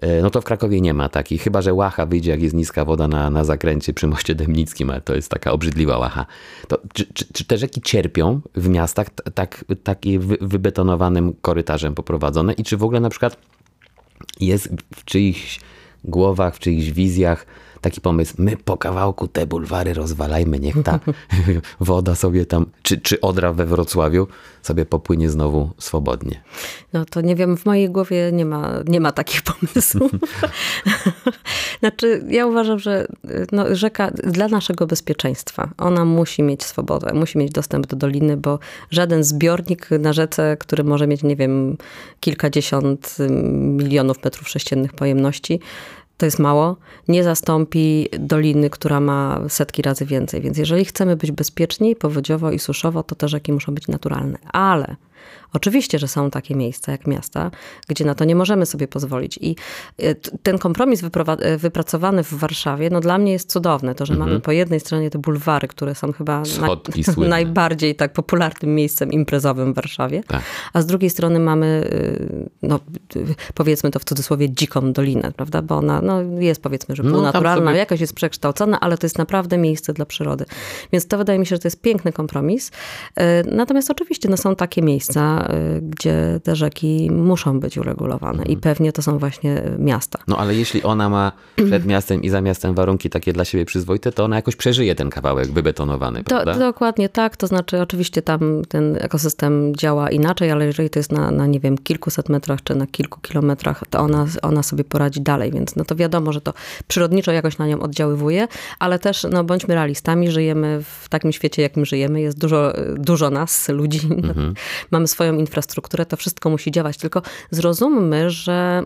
E, No to w Krakowie nie ma takich, chyba że łacha wyjdzie, jak jest niska woda na, na zakręcie przy moście Dębnickim, ale to jest taka obrzydliwa łacha. To, czy, czy, czy te rzeki cierpią w miastach tak, takie wy, wybetonowanym korytarzem poprowadzone i czy w ogóle na przykład jest w czyichś głowach, w czyichś wizjach taki pomysł, my po kawałku te bulwary rozwalajmy, niech ta woda sobie tam, czy, czy Odra we Wrocławiu sobie popłynie znowu swobodnie. No to nie wiem, w mojej głowie nie ma, nie ma takich pomysłów. znaczy, ja uważam, że no, rzeka dla naszego bezpieczeństwa, ona musi mieć swobodę, musi mieć dostęp do doliny, bo żaden zbiornik na rzece, który może mieć, nie wiem, kilkadziesiąt milionów metrów sześciennych pojemności, to jest mało, nie zastąpi doliny, która ma setki razy więcej. Więc jeżeli chcemy być bezpieczni powodziowo i suszowo, to te rzeki muszą być naturalne. Ale oczywiście, że są takie miejsca jak miasta, gdzie na to nie możemy sobie pozwolić. I t- ten kompromis y, wypracowany w Warszawie, no dla mnie jest cudowny. To, że mamy po jednej stronie te bulwary, które są chyba słynne. najbardziej tak popularnym miejscem imprezowym w Warszawie, Tak. a z drugiej strony mamy, y, no, powiedzmy to w cudzysłowie, dziką dolinę, prawda? Bo ona no, jest powiedzmy, że No, półnaturalna, sobie- jakoś jest przekształcona, ale to jest naprawdę miejsce dla przyrody. Więc to wydaje mi się, że to jest piękny kompromis. Y, Natomiast oczywiście no, są takie miejsca, y, gdzie te rzeki muszą być uregulowane Mhm. i pewnie to są właśnie miasta. No ale jeśli ona ma przed miastem i za miastem warunki takie dla siebie przyzwoite, to ona jakoś przeżyje ten kawałek wybetonowany, To, prawda? dokładnie tak, to znaczy oczywiście tam ten ekosystem działa inaczej, ale jeżeli to jest na, na nie wiem, kilkuset metrach czy na kilku kilometrach, to ona, ona sobie poradzi dalej, więc no to wiadomo, że to przyrodniczo jakoś na nią oddziaływuje, ale też no bądźmy realistami, żyjemy w takim świecie, jakim żyjemy, jest dużo, dużo nas, ludzi, mamy swoją infrastrukturę, to wszystko musi działać, tylko zrozummy, że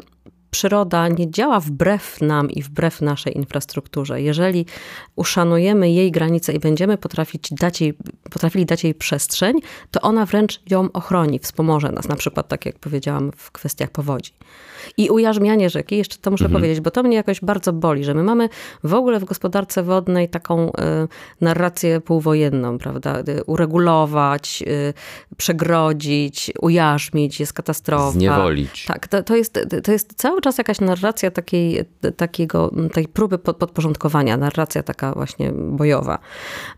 przyroda nie działa wbrew nam i wbrew naszej infrastrukturze. Jeżeli uszanujemy jej granice i będziemy potrafić dać jej, potrafili dać jej przestrzeń, to ona wręcz ją ochroni, wspomoże nas, na przykład tak jak powiedziałam w kwestiach powodzi. I ujarzmianie rzeki, jeszcze to muszę powiedzieć, bo to mnie jakoś bardzo boli, że my mamy w ogóle w gospodarce wodnej taką y, narrację półwojenną, prawda? Y, uregulować, y, przegrodzić, ujarzmić, jest katastrofa. Zniewolić. Tak, to, to, jest, to jest cały czas jakaś narracja takiej, takiego, tej próby pod, podporządkowania, narracja taka właśnie bojowa.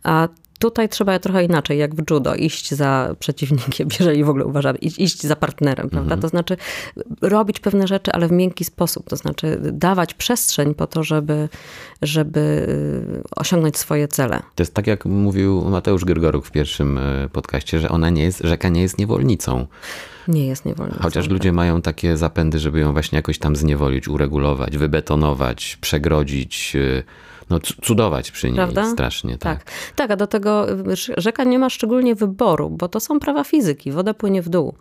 A tutaj trzeba trochę inaczej, jak w judo, iść za przeciwnikiem, jeżeli w ogóle uważamy, iść, za partnerem, prawda? To znaczy robić pewne rzeczy, ale w miękki sposób, to znaczy dawać przestrzeń po to, żeby, żeby y, osiągnąć swoje cele. To jest tak, jak mówił Mateusz Grygoruch w pierwszym e, podcaście, że ona nie jest, rzeka nie jest niewolnicą. Nie jest niewolnicą. Chociaż ludzie mają takie zapędy, żeby ją właśnie jakoś tam zniewolić, uregulować, wybetonować, przegrodzić, e, no cudować przy niej Prawda? strasznie. Tak. Tak. tak, a do tego rzeka nie ma szczególnie wyboru, bo to są prawa fizyki. Woda płynie w dół.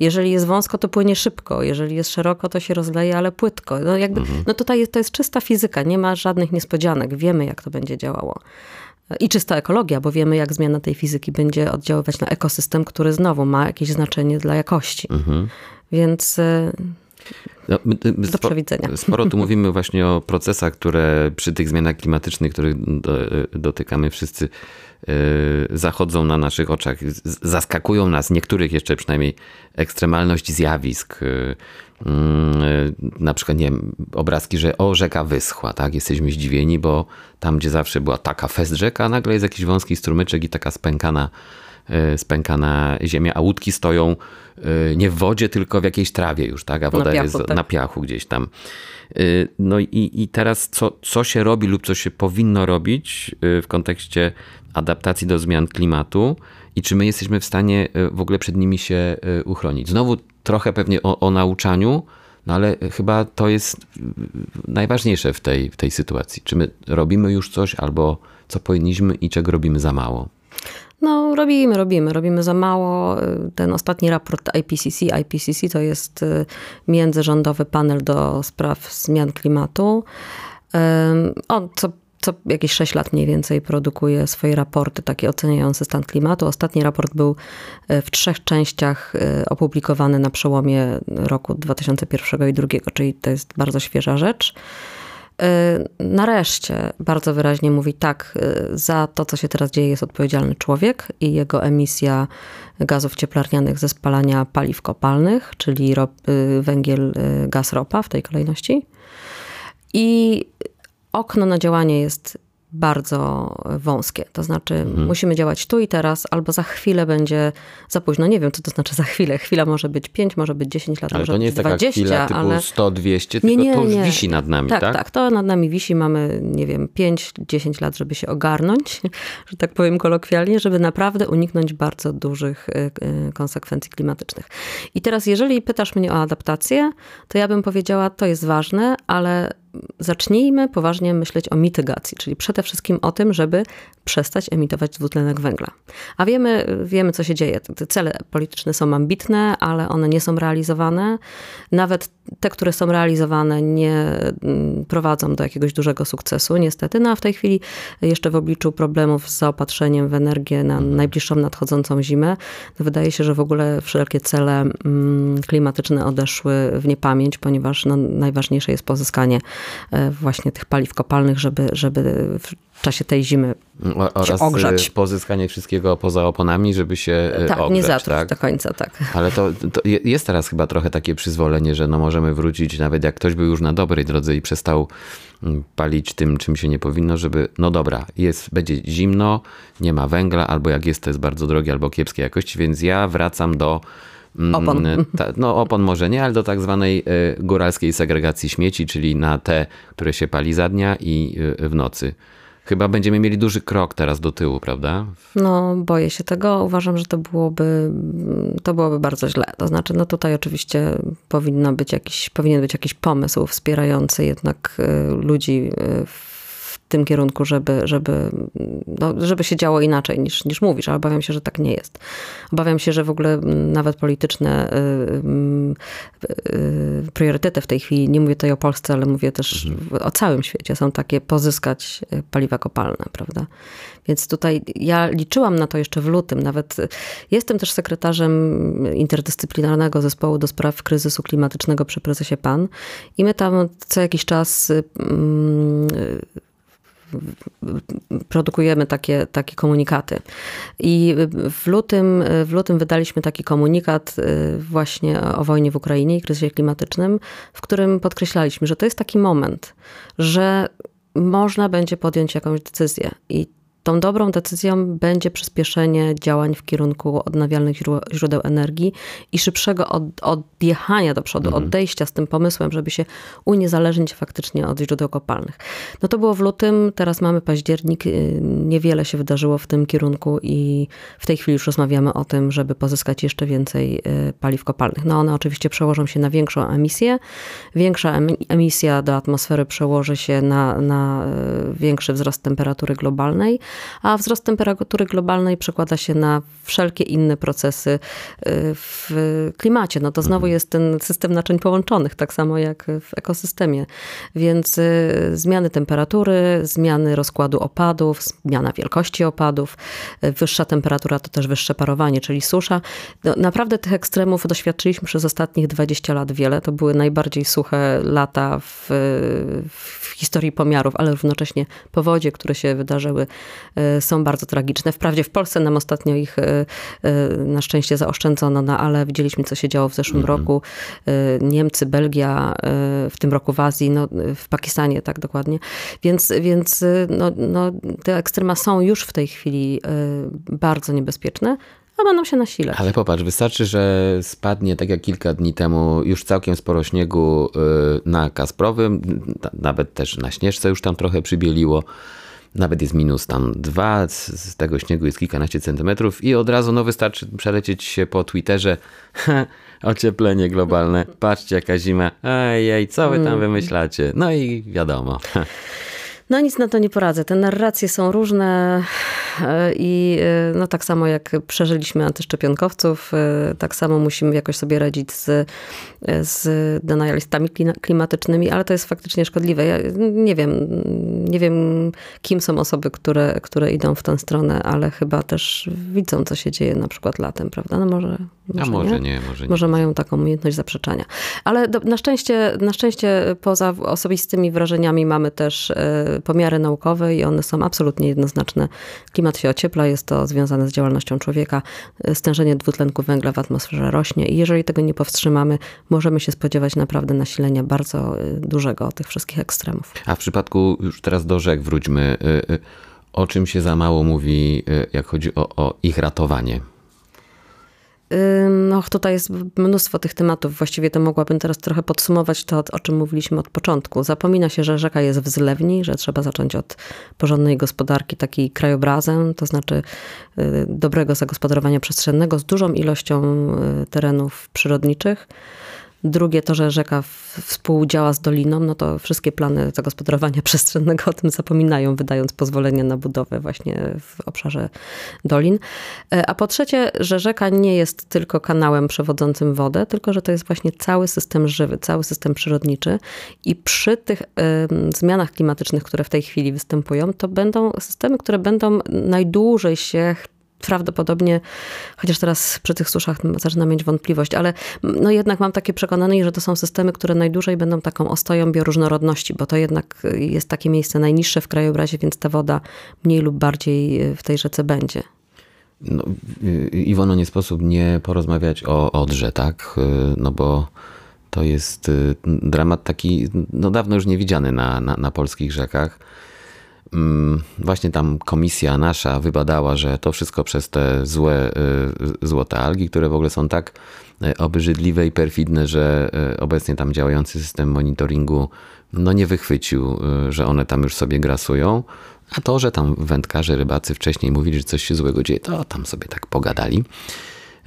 Jeżeli jest wąsko, to płynie szybko. Jeżeli jest szeroko, to się rozleje, ale płytko. No, jakby, no tutaj jest, to jest czysta fizyka, nie ma żadnych niespodzianek. Wiemy, jak to będzie działało. I czysta ekologia, bo wiemy, jak zmiana tej fizyki będzie oddziaływać na ekosystem, który znowu ma jakieś znaczenie dla jakości. Więc y, No, my- my Do przewidzenia. Sporo tu mówimy właśnie o procesach, które przy tych zmianach klimatycznych, których do, dotykamy wszyscy, yy, zachodzą na naszych oczach. Zaskakują nas, niektórych jeszcze przynajmniej, ekstremalność zjawisk. Yy, yy, na przykład, nie wiem, obrazki, że o, rzeka wyschła, tak? Jesteśmy zdziwieni, bo tam, gdzie zawsze była taka fest rzeka, nagle jest jakiś wąski strumyczek i taka spękana e, spękana ziemia, a łódki stoją e, nie w wodzie, tylko w jakiejś trawie już, tak? A woda piachu, jest tak. na piachu gdzieś tam. E, No i, i teraz co, co się robi lub co się powinno robić e, w kontekście adaptacji do zmian klimatu i czy my jesteśmy w stanie e, w ogóle przed nimi się e, uchronić? Znowu trochę pewnie o, o nauczaniu, no ale chyba to jest najważniejsze w tej, w tej sytuacji. Czy my robimy już coś albo co powinniśmy i czego robimy za mało? No, robimy, robimy, robimy za mało. Ten ostatni raport IPCC, IPCC to jest y, międzyrządowy panel do spraw zmian klimatu. On co, co jakieś 6 lat mniej więcej produkuje swoje raporty takie oceniające stan klimatu. Ostatni raport był y, w trzech częściach y, opublikowany na przełomie roku 2001 i 2002, czyli to jest bardzo świeża rzecz. Nareszcie bardzo wyraźnie mówi tak, za to, co się teraz dzieje, jest odpowiedzialny człowiek i jego emisja gazów cieplarnianych ze spalania paliw kopalnych, czyli rop, węgiel, gaz, ropa w tej kolejności. I okno na działanie jest bardzo wąskie. To znaczy, mhm. musimy działać tu i teraz, albo za chwilę będzie za późno. Nie wiem, co to znaczy za chwilę. Chwila może być 5, może być 10 lat, ale może to nie jest 20, chwila typu ale... 100, 200, nie, nie, to już nie. wisi nad nami, tak, tak? Tak, to nad nami wisi. Mamy, nie wiem, 5, 10 lat, żeby się ogarnąć, że tak powiem kolokwialnie, żeby naprawdę uniknąć bardzo dużych y, y, konsekwencji klimatycznych. I teraz, jeżeli pytasz mnie o adaptację, to ja bym powiedziała, to jest ważne, ale zacznijmy poważnie myśleć o mitygacji, czyli przede wszystkim o tym, żeby przestać emitować dwutlenek węgla. A wiemy, wiemy co się dzieje. Te cele polityczne są ambitne, ale one nie są realizowane. Nawet te, które są realizowane, nie mm, prowadzą do jakiegoś dużego sukcesu, niestety. No a w tej chwili, jeszcze w obliczu problemów z zaopatrzeniem w energię na mhm. najbliższą nadchodzącą zimę, no wydaje się, że w ogóle wszelkie cele mm, klimatyczne odeszły w niepamięć, ponieważ no, najważniejsze jest pozyskanie e, właśnie tych paliw kopalnych, żeby, żeby czasie tej zimy o, się ogrzać. Y, pozyskanie wszystkiego poza oponami, żeby się y, tak, ogrzać. nie zatruć tak? do końca, tak. Ale to, to, jest teraz chyba trochę takie przyzwolenie, że no możemy wrócić, nawet jak ktoś był już na dobrej drodze i przestał mm, palić tym, czym się nie powinno, żeby, no dobra, jest, będzie zimno, nie ma węgla, albo jak jest, to jest bardzo drogie, albo kiepskiej jakości, więc ja wracam do mm, Opon. Ta, no opon może nie, ale do tak zwanej y, góralskiej segregacji śmieci, czyli na te, które się pali za dnia i w nocy. Chyba będziemy mieli duży krok teraz do tyłu, prawda? No, boję się tego. Uważam, że to byłoby, to byłoby bardzo źle. To znaczy, no tutaj oczywiście powinno być jakiś, powinien być jakiś pomysł wspierający jednak y, ludzi y, w tym kierunku, żeby, żeby, no, żeby się działo inaczej niż, niż mówisz, ale obawiam się, że tak nie jest. Obawiam się, że w ogóle nawet polityczne y, y, y, priorytety w tej chwili, nie mówię tutaj o Polsce, ale mówię też mhm. o całym świecie, są takie pozyskać paliwa kopalne, prawda? Więc tutaj ja liczyłam na to jeszcze w lutym. Nawet jestem też sekretarzem interdyscyplinarnego zespołu do spraw kryzysu klimatycznego przy prezesie PAN i my tam co jakiś czas produkujemy takie, takie komunikaty. I w lutym, w lutym wydaliśmy taki komunikat y, właśnie o wojnie w Ukrainie i kryzysie klimatycznym, w którym podkreślaliśmy, że to jest taki moment, że można będzie podjąć jakąś decyzję i Tą dobrą decyzją będzie przyspieszenie działań w kierunku odnawialnych źródeł energii i szybszego od, odjechania do przodu, mhm. odejścia z tym pomysłem, żeby się uniezależnić faktycznie od źródeł kopalnych. No to było w lutym, teraz mamy październik, y, niewiele się wydarzyło w tym kierunku i w tej chwili już rozmawiamy o tym, żeby pozyskać jeszcze więcej y, paliw kopalnych. No one oczywiście przełożą się na większą emisję. Większa emisja do atmosfery przełoży się na, na y, większy wzrost temperatury globalnej a wzrost temperatury globalnej przekłada się na wszelkie inne procesy y, w klimacie. No to znowu mhm. jest ten system naczyń połączonych, tak samo jak w ekosystemie. Więc y, zmiany temperatury, zmiany rozkładu opadów, zmiana wielkości opadów, y, wyższa temperatura to też wyższe parowanie, czyli susza. No, naprawdę tych ekstremów doświadczyliśmy przez ostatnich 20 lat wiele. To były najbardziej suche lata w, w historii pomiarów, ale równocześnie powodzie, które się wydarzyły Y, są bardzo tragiczne. Wprawdzie w Polsce nam ostatnio ich y, y, na szczęście zaoszczędzono, no ale widzieliśmy, co się działo w zeszłym mhm. roku. Niemcy, Belgia, w tym roku w Azji, no, w Pakistanie, tak dokładnie. Więc, więc no, no, te ekstrema są już w tej chwili bardzo niebezpieczne, a będą się nasilać. Ale popatrz, wystarczy, że spadnie, tak jak kilka dni temu, już całkiem sporo śniegu na Kasprowym, nawet też na Śnieżce już tam trochę przybieliło nawet jest minus tam dwa, z tego śniegu jest kilkanaście centymetrów i od razu no wystarczy przelecieć się po Twitterze ocieplenie globalne, patrzcie jaka zima, ej, co wy tam mm. wymyślacie? No i wiadomo. No nic na to nie poradzę. Te narracje są różne. I no, tak samo jak przeżyliśmy antyszczepionkowców, tak samo musimy jakoś sobie radzić z, z denialistami klimatycznymi, ale to jest faktycznie szkodliwe. Ja nie wiem, nie wiem kim są osoby, które, które idą w tę stronę, ale chyba też widzą, co się dzieje na przykład latem, prawda? No może, może, A może nie, nie może nie. Może mają taką umiejętność zaprzeczania. Ale do, na, szczęście, na szczęście poza osobistymi wrażeniami mamy też pomiary naukowe i one są absolutnie jednoznaczne. Klimat się ociepla, jest to związane z działalnością człowieka. Stężenie dwutlenku węgla w atmosferze rośnie i jeżeli tego nie powstrzymamy, możemy się spodziewać naprawdę nasilenia bardzo y, dużego tych wszystkich ekstremów. A w przypadku, już teraz do rzek wróćmy, y, o czym się za mało mówi, jak chodzi o, o ich ratowanie? No, tutaj jest mnóstwo tych tematów. Właściwie to mogłabym teraz trochę podsumować to, o czym mówiliśmy od początku. Zapomina się, że rzeka jest w zlewni, że trzeba zacząć od porządnej gospodarki, takiej krajobrazem, to znaczy y, dobrego zagospodarowania przestrzennego z dużą ilością y, terenów przyrodniczych. Drugie to, że rzeka współdziała z doliną, no to wszystkie plany zagospodarowania przestrzennego o tym zapominają, wydając pozwolenie na budowę właśnie w obszarze dolin. E, a po trzecie, że rzeka nie jest tylko kanałem przewodzącym wodę, tylko że to jest właśnie cały system żywy, cały system przyrodniczy i przy tych y, zmianach klimatycznych, które w tej chwili występują, to będą systemy, które będą najdłużej się prawdopodobnie, chociaż teraz przy tych suszach zaczynam mieć wątpliwość, ale no jednak mam takie przekonanie, że to są systemy, które najdłużej będą taką ostoją bioróżnorodności, bo to jednak jest takie miejsce najniższe w krajobrazie, więc ta woda mniej lub bardziej w tej rzece będzie. No, Iwono, nie sposób nie porozmawiać o Odrze, tak? No bo to jest dramat taki no dawno już niewidziany na, na, na polskich rzekach. Mm, właśnie tam komisja nasza wybadała, że to wszystko przez te złe y, złote algi, które w ogóle są tak y, obrzydliwe i perfidne, że y, obecnie tam działający system monitoringu no nie wychwycił, że one tam już sobie grasują. A to, że tam wędkarze, rybacy wcześniej mówili, że coś się złego dzieje, to tam sobie tak pogadali.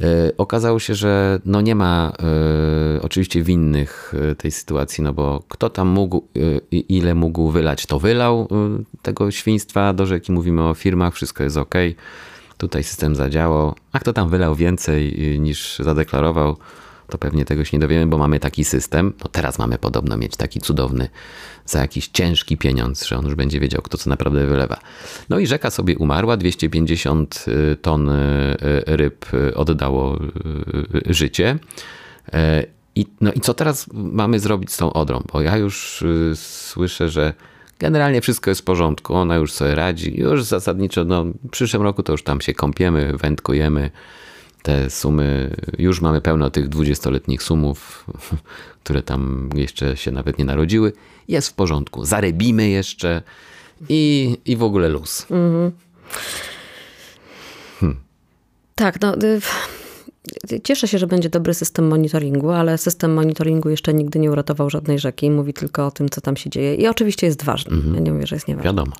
E, okazało się, że no nie ma e, oczywiście winnych e, tej sytuacji, no bo kto tam mógł, ile mógł wylać, to wylał tego świństwa do rzeki. Mówimy o firmach, wszystko jest ok. Tutaj system zadziałał. A kto tam wylał więcej niż zadeklarował, to pewnie tego się nie dowiemy, bo mamy taki system. No teraz mamy podobno mieć taki cudowny za jakiś ciężki pieniądz, że on już będzie wiedział, kto co naprawdę wylewa. No i rzeka sobie umarła, 250 y, ton y, ryb oddało y, życie. E, I, no i co teraz mamy zrobić z tą odrą? Bo ja już słyszę, że generalnie wszystko jest w porządku, ona już sobie radzi, już zasadniczo, no w przyszłym roku to już tam się kąpiemy, wędkujemy, te sumy, już mamy pełno tych dwudziestoletnich sumów, które tam jeszcze się nawet nie narodziły. Jest w porządku. Zarebimy jeszcze i, i w ogóle luz. Mhm. Hmm. Tak, no y, Cieszę się, że będzie dobry system monitoringu, ale system monitoringu jeszcze nigdy nie uratował żadnej rzeki. Mówi tylko o tym, co tam się dzieje. I oczywiście jest ważny. Mhm. Ja nie mówię, że jest nieważny. Wiadomo.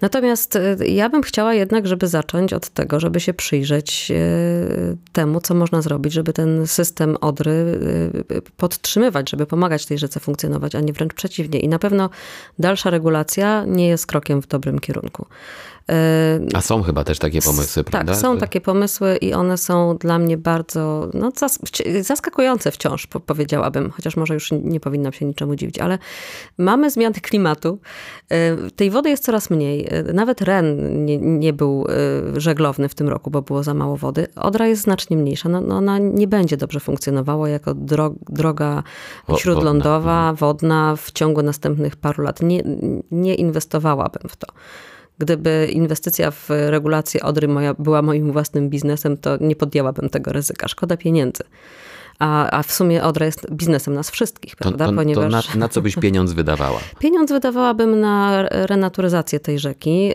Natomiast y, ja bym chciała jednak, żeby zacząć od tego, żeby się przyjrzeć y, temu, co można zrobić, żeby ten system Odry y, podtrzymywać, żeby pomagać tej rzece funkcjonować, a nie wręcz przeciwnie. I na pewno dalsza regulacja nie jest krokiem w dobrym kierunku. A są chyba też takie pomysły, tak, prawda? Tak, są takie pomysły i one są dla mnie bardzo no, zaskakujące wciąż, powiedziałabym, chociaż może już nie powinnam się niczemu dziwić, ale mamy zmiany klimatu. Tej wody jest coraz mniej. Nawet Ren nie, nie był żeglowny w tym roku, bo było za mało wody. Odra jest znacznie mniejsza. No, no ona nie będzie dobrze funkcjonowała jako drog, droga śródlądowa, wodna. wodna w ciągu następnych paru lat. Nie, nie inwestowałabym w to. Gdyby inwestycja w regulację Odry moja, była moim własnym biznesem, to nie podjęłabym tego ryzyka. Szkoda pieniędzy. A, a w sumie Odra jest biznesem nas wszystkich, prawda? To, to, Ponieważ... to na, na, co byś pieniądz wydawała? Pieniądz wydawałabym na renaturyzację tej rzeki.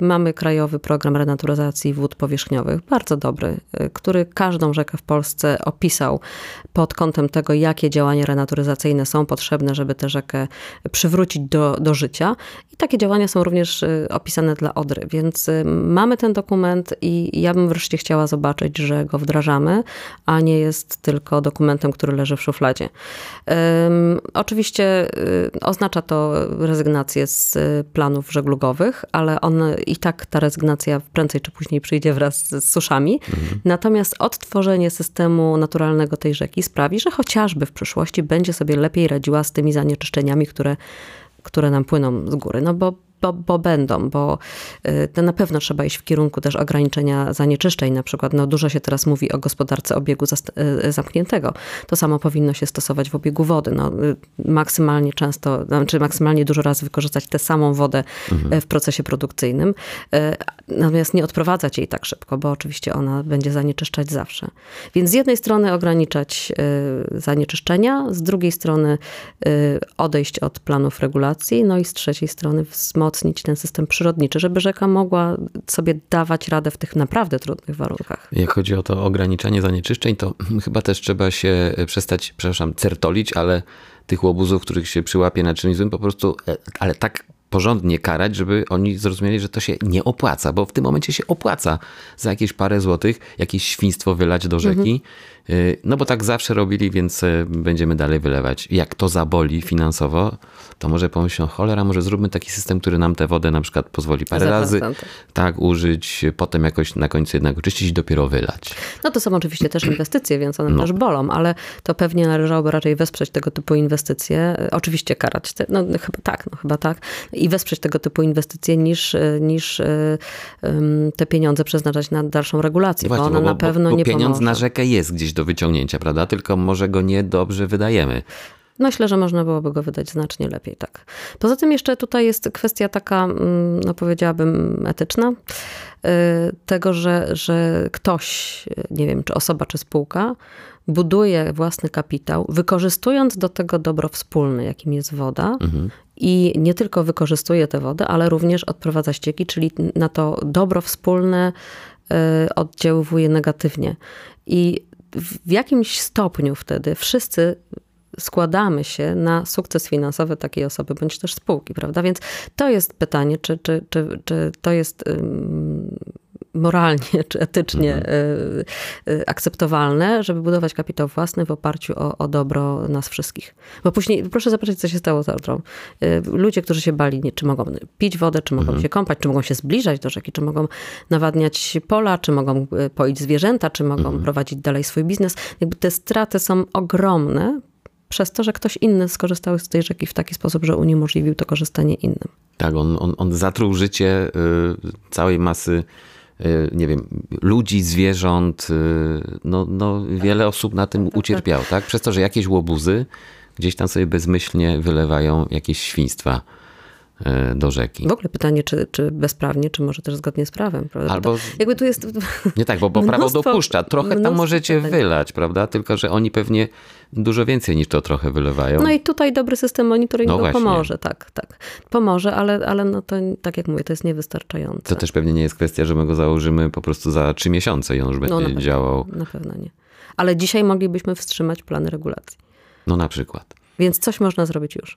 Y, mamy krajowy program renaturyzacji wód powierzchniowych, bardzo dobry, y, który każdą rzekę w Polsce opisał pod kątem tego, jakie działania renaturyzacyjne są potrzebne, żeby tę rzekę przywrócić do, do życia. I takie działania są również y, opisane dla Odry, więc mamy ten dokument i ja bym wreszcie chciała zobaczyć, że go wdrażamy, a nie jest tylko dokumentem, który leży w szufladzie. Oczywiście y, oznacza to rezygnację z planów żeglugowych, ale on i tak ta rezygnacja prędzej czy później przyjdzie wraz z suszami. Mhm. Natomiast odtworzenie systemu naturalnego tej rzeki sprawi, że chociażby w przyszłości będzie sobie lepiej radziła z tymi zanieczyszczeniami, które które nam płyną z góry. No bo bo, bo będą, bo y, to na pewno trzeba iść w kierunku też ograniczenia zanieczyszczeń. Na przykład no, dużo się teraz mówi o gospodarce obiegu y, zamkniętego. To samo powinno się stosować w obiegu wody. No, y, maksymalnie często, znaczy maksymalnie dużo razy wykorzystać tę samą wodę mhm. w procesie produkcyjnym, natomiast nie odprowadzać jej tak szybko, bo oczywiście ona będzie zanieczyszczać zawsze. Więc z jednej strony ograniczać zanieczyszczenia, z drugiej strony odejść od planów regulacji, no i z trzeciej strony wzmocnić wzmocnić ten system przyrodniczy, żeby rzeka mogła sobie dawać radę w tych naprawdę trudnych warunkach. Jak chodzi o to ograniczanie zanieczyszczeń, to chyba też trzeba się przestać, przepraszam, certolić, ale tych łobuzów, których się przyłapie na czymś złym, po prostu, e, ale tak porządnie karać, żeby oni zrozumieli, że to się nie opłaca, bo w tym momencie się opłaca za jakieś parę złotych jakieś świństwo wylać do rzeki. Mhm. Y, no bo tak zawsze robili, więc e, będziemy dalej wylewać. Jak to zaboli finansowo, to może pomyślą, cholera, może zróbmy taki system, który nam tę wodę na przykład pozwoli parę razy tak użyć, potem jakoś na końcu jednak oczyścić i dopiero wylać. No to są oczywiście też inwestycje, więc one no. też bolą, ale to pewnie należałoby raczej wesprzeć tego typu inwestycje. Oczywiście karać, te, no chyba tak, no chyba tak. I wesprzeć tego typu inwestycje niż, niż te pieniądze przeznaczać na dalszą regulację, Właśnie, bo ona bo, na pewno bo, bo nie pieniądz pomoże. na rzekę jest gdzieś do wyciągnięcia, prawda? Tylko może go niedobrze wydajemy. Myślę, że można byłoby go wydać znacznie lepiej, tak. Poza tym jeszcze tutaj jest kwestia taka, mm, no powiedziałabym, etyczna, y, tego, że, że ktoś, nie wiem, czy osoba, czy spółka, buduje własny kapitał, wykorzystując do tego dobro wspólne, jakim jest woda, mhm. I nie tylko wykorzystuje tę wodę, ale również odprowadza ścieki, czyli na to dobro wspólne y, oddziaływuje negatywnie. I w jakimś stopniu wtedy wszyscy składamy się na sukces finansowy takiej osoby, bądź też spółki, prawda? Więc to jest pytanie, czy, czy, czy, czy to jest moralnie czy etycznie mhm. Y, y, akceptowalne, żeby budować kapitał własny w oparciu o, o dobro nas wszystkich. Bo później, proszę zobaczyć, co się stało z Odrą. Y, ludzie, którzy się bali, nie, czy mogą pić wodę, czy mogą mhm. się kąpać, czy mogą się zbliżać do rzeki, czy mogą nawadniać pola, czy mogą poić zwierzęta, czy mogą mhm. prowadzić dalej swój biznes. Jakby te straty są ogromne przez to, że ktoś inny skorzystał z tej rzeki w taki sposób, że uniemożliwił to korzystanie innym. Tak, on, on, on zatruł życie całej masy Y, nie wiem, ludzi, zwierząt, y, no, no wiele osób na tym ucierpiało, tak? Przez to, że jakieś łobuzy gdzieś tam sobie bezmyślnie wylewają jakieś świństwa y, do rzeki. W ogóle pytanie, czy, czy bezprawnie, czy może też zgodnie z prawem. Prawda? Albo jakby tu jest. Nie tak, bo, bo prawo dopuszcza. Trochę tam możecie wylać, prawda? Tylko, że oni pewnie dużo więcej niż to trochę wylewają. No i tutaj dobry system monitoringu no pomoże, tak, tak. Pomoże, ale, ale no to tak jak mówię, to jest niewystarczające. To też pewnie nie jest kwestia, że my go założymy po prostu za trzy miesiące i on już będzie no, na działał. na pewno nie. Ale dzisiaj moglibyśmy wstrzymać plany regulacji. No na przykład. Więc coś można zrobić już.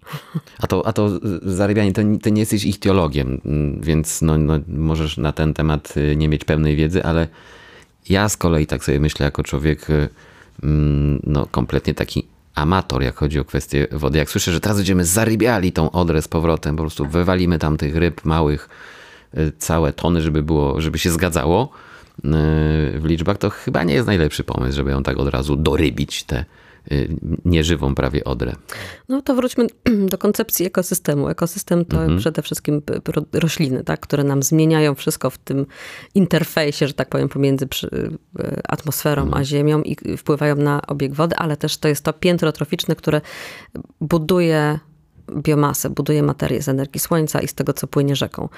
A to, a to zarabianie, to, to nie jesteś ich teologiem, więc no, no, możesz na ten temat y, nie mieć pełnej wiedzy, ale ja z kolei tak sobie myślę jako człowiek y, Mm, no, kompletnie taki amator, jak chodzi o kwestię wody. Jak słyszę, że teraz będziemy zarybiali tą odrę z powrotem, po prostu wywalimy tam tych ryb małych y, całe tony, żeby było, żeby się zgadzało y, w liczbach, to chyba nie jest najlepszy pomysł, żeby ją tak od razu dorybić, te Y, nieżywą prawie odrę. No to wróćmy do koncepcji ekosystemu. Ekosystem to mhm. przede wszystkim rośliny, tak, które nam zmieniają wszystko w tym interfejsie, że tak powiem, pomiędzy y, atmosferą mhm. a ziemią i wpływają na obieg wody, ale też to jest to piętro troficzne, które buduje biomasę, buduje materię z energii słońca i z tego, co płynie rzeką.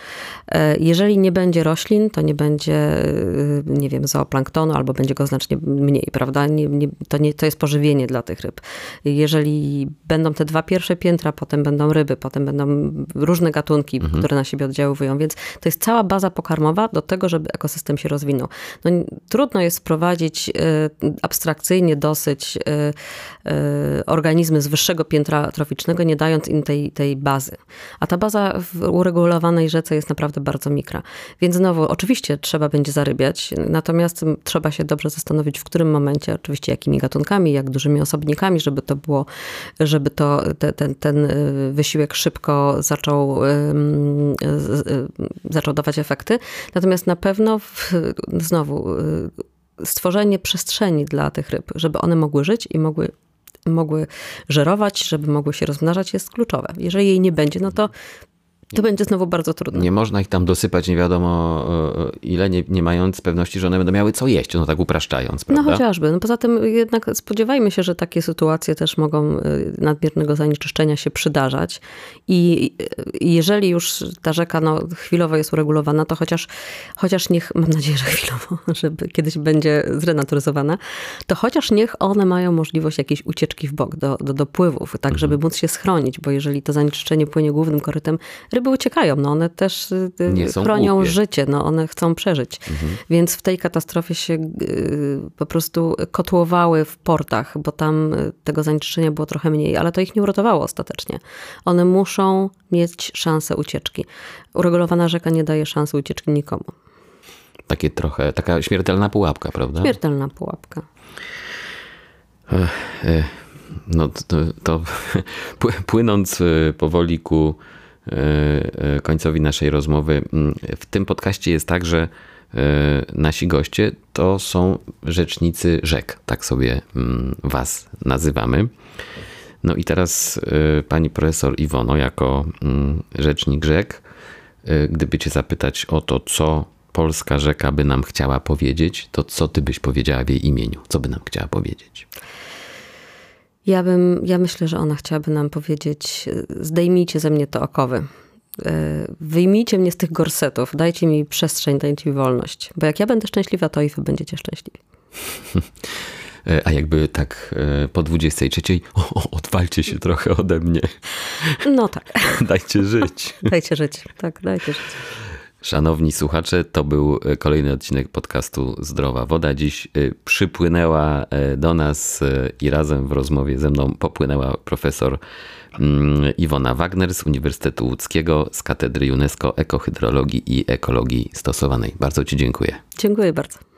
E, jeżeli nie będzie roślin, to nie będzie, y, nie wiem, zooplanktonu, albo będzie go znacznie mniej, prawda? Nie, nie, to, nie, to jest pożywienie dla tych ryb. Jeżeli będą te dwa pierwsze piętra, potem będą ryby, potem będą różne gatunki, mhm. które na siebie oddziaływują, więc to jest cała baza pokarmowa do tego, żeby ekosystem się rozwinął. No, trudno jest wprowadzić y, abstrakcyjnie dosyć organizmy z wyższego piętra troficznego, nie dając tej, tej bazy. A ta baza w uregulowanej rzece jest naprawdę bardzo mikra. Więc znowu, oczywiście trzeba będzie zarybiać, natomiast trzeba się dobrze zastanowić, w którym momencie, oczywiście jakimi gatunkami, jak dużymi osobnikami, żeby to było, żeby to, te, ten, ten y, wysiłek szybko zaczął, zaczął dawać efekty. Natomiast na pewno w, znowu stworzenie przestrzeni dla tych ryb, żeby one mogły żyć i mogły mogły żerować, żeby mogły się rozmnażać, jest kluczowe. Jeżeli jej nie będzie, no to to będzie znowu bardzo trudne. Nie można ich tam dosypać nie wiadomo e, ile, nie, nie mając pewności, że one będą miały co jeść, no tak upraszczając, no prawda? No chociażby. No poza tym jednak spodziewajmy się, że takie sytuacje też mogą e, nadmiernego zanieczyszczenia się przydarzać i jeżeli już ta rzeka no, chwilowo jest uregulowana, to chociaż, chociaż niech, mam nadzieję, że chwilowo, żeby kiedyś będzie zrenaturyzowana, to chociaż niech one mają możliwość jakiejś ucieczki w bok do, do dopływów, tak mhm. żeby móc się schronić, bo jeżeli to zanieczyszczenie płynie głównym korytem, ryby uciekają, no one też y, y, chronią głupie. życie, no one chcą przeżyć. Mhm. Więc w tej katastrofie się y, po prostu kotłowały w portach, bo tam tego zanieczyszczenia było trochę mniej, ale to ich nie uratowało ostatecznie. One muszą mieć szansę ucieczki. Uregulowana rzeka nie daje szansy ucieczki nikomu. Takie trochę, taka śmiertelna pułapka, prawda? Śmiertelna pułapka. No to, to płynąc powoli ku końcowi naszej rozmowy. Mm, w tym podcaście jest tak, że e, nasi goście to są rzecznicy rzek, tak sobie mm, was nazywamy. No i teraz pani profesor Iwono, jako mm, rzecznik rzek, gdyby cię zapytać o to, co polska rzeka by nam chciała powiedzieć, to co ty byś powiedziała w jej imieniu? Co by nam chciała powiedzieć? Ja bym, ja myślę, że ona chciałaby nam powiedzieć, zdejmijcie ze mnie to okowy. E, wyjmijcie mnie z tych gorsetów, dajcie mi przestrzeń, dajcie mi wolność. Bo jak ja będę szczęśliwa, to i wy będziecie szczęśliwi. E, a jakby tak e, po 23, o, o, odwalcie się trochę ode mnie. No tak. Dajcie żyć. Dajcie żyć, tak, dajcie żyć. Szanowni słuchacze, to był e, kolejny odcinek podcastu Zdrowa Woda. Dziś e, przypłynęła e, do nas i razem w rozmowie ze mną popłynęła profesor mm, Iwona Wagner z Uniwersytetu Łódzkiego z Katedry UNESCO Ekohydrologii i Ekologii Stosowanej. Bardzo Ci dziękuję. Dziękuję bardzo.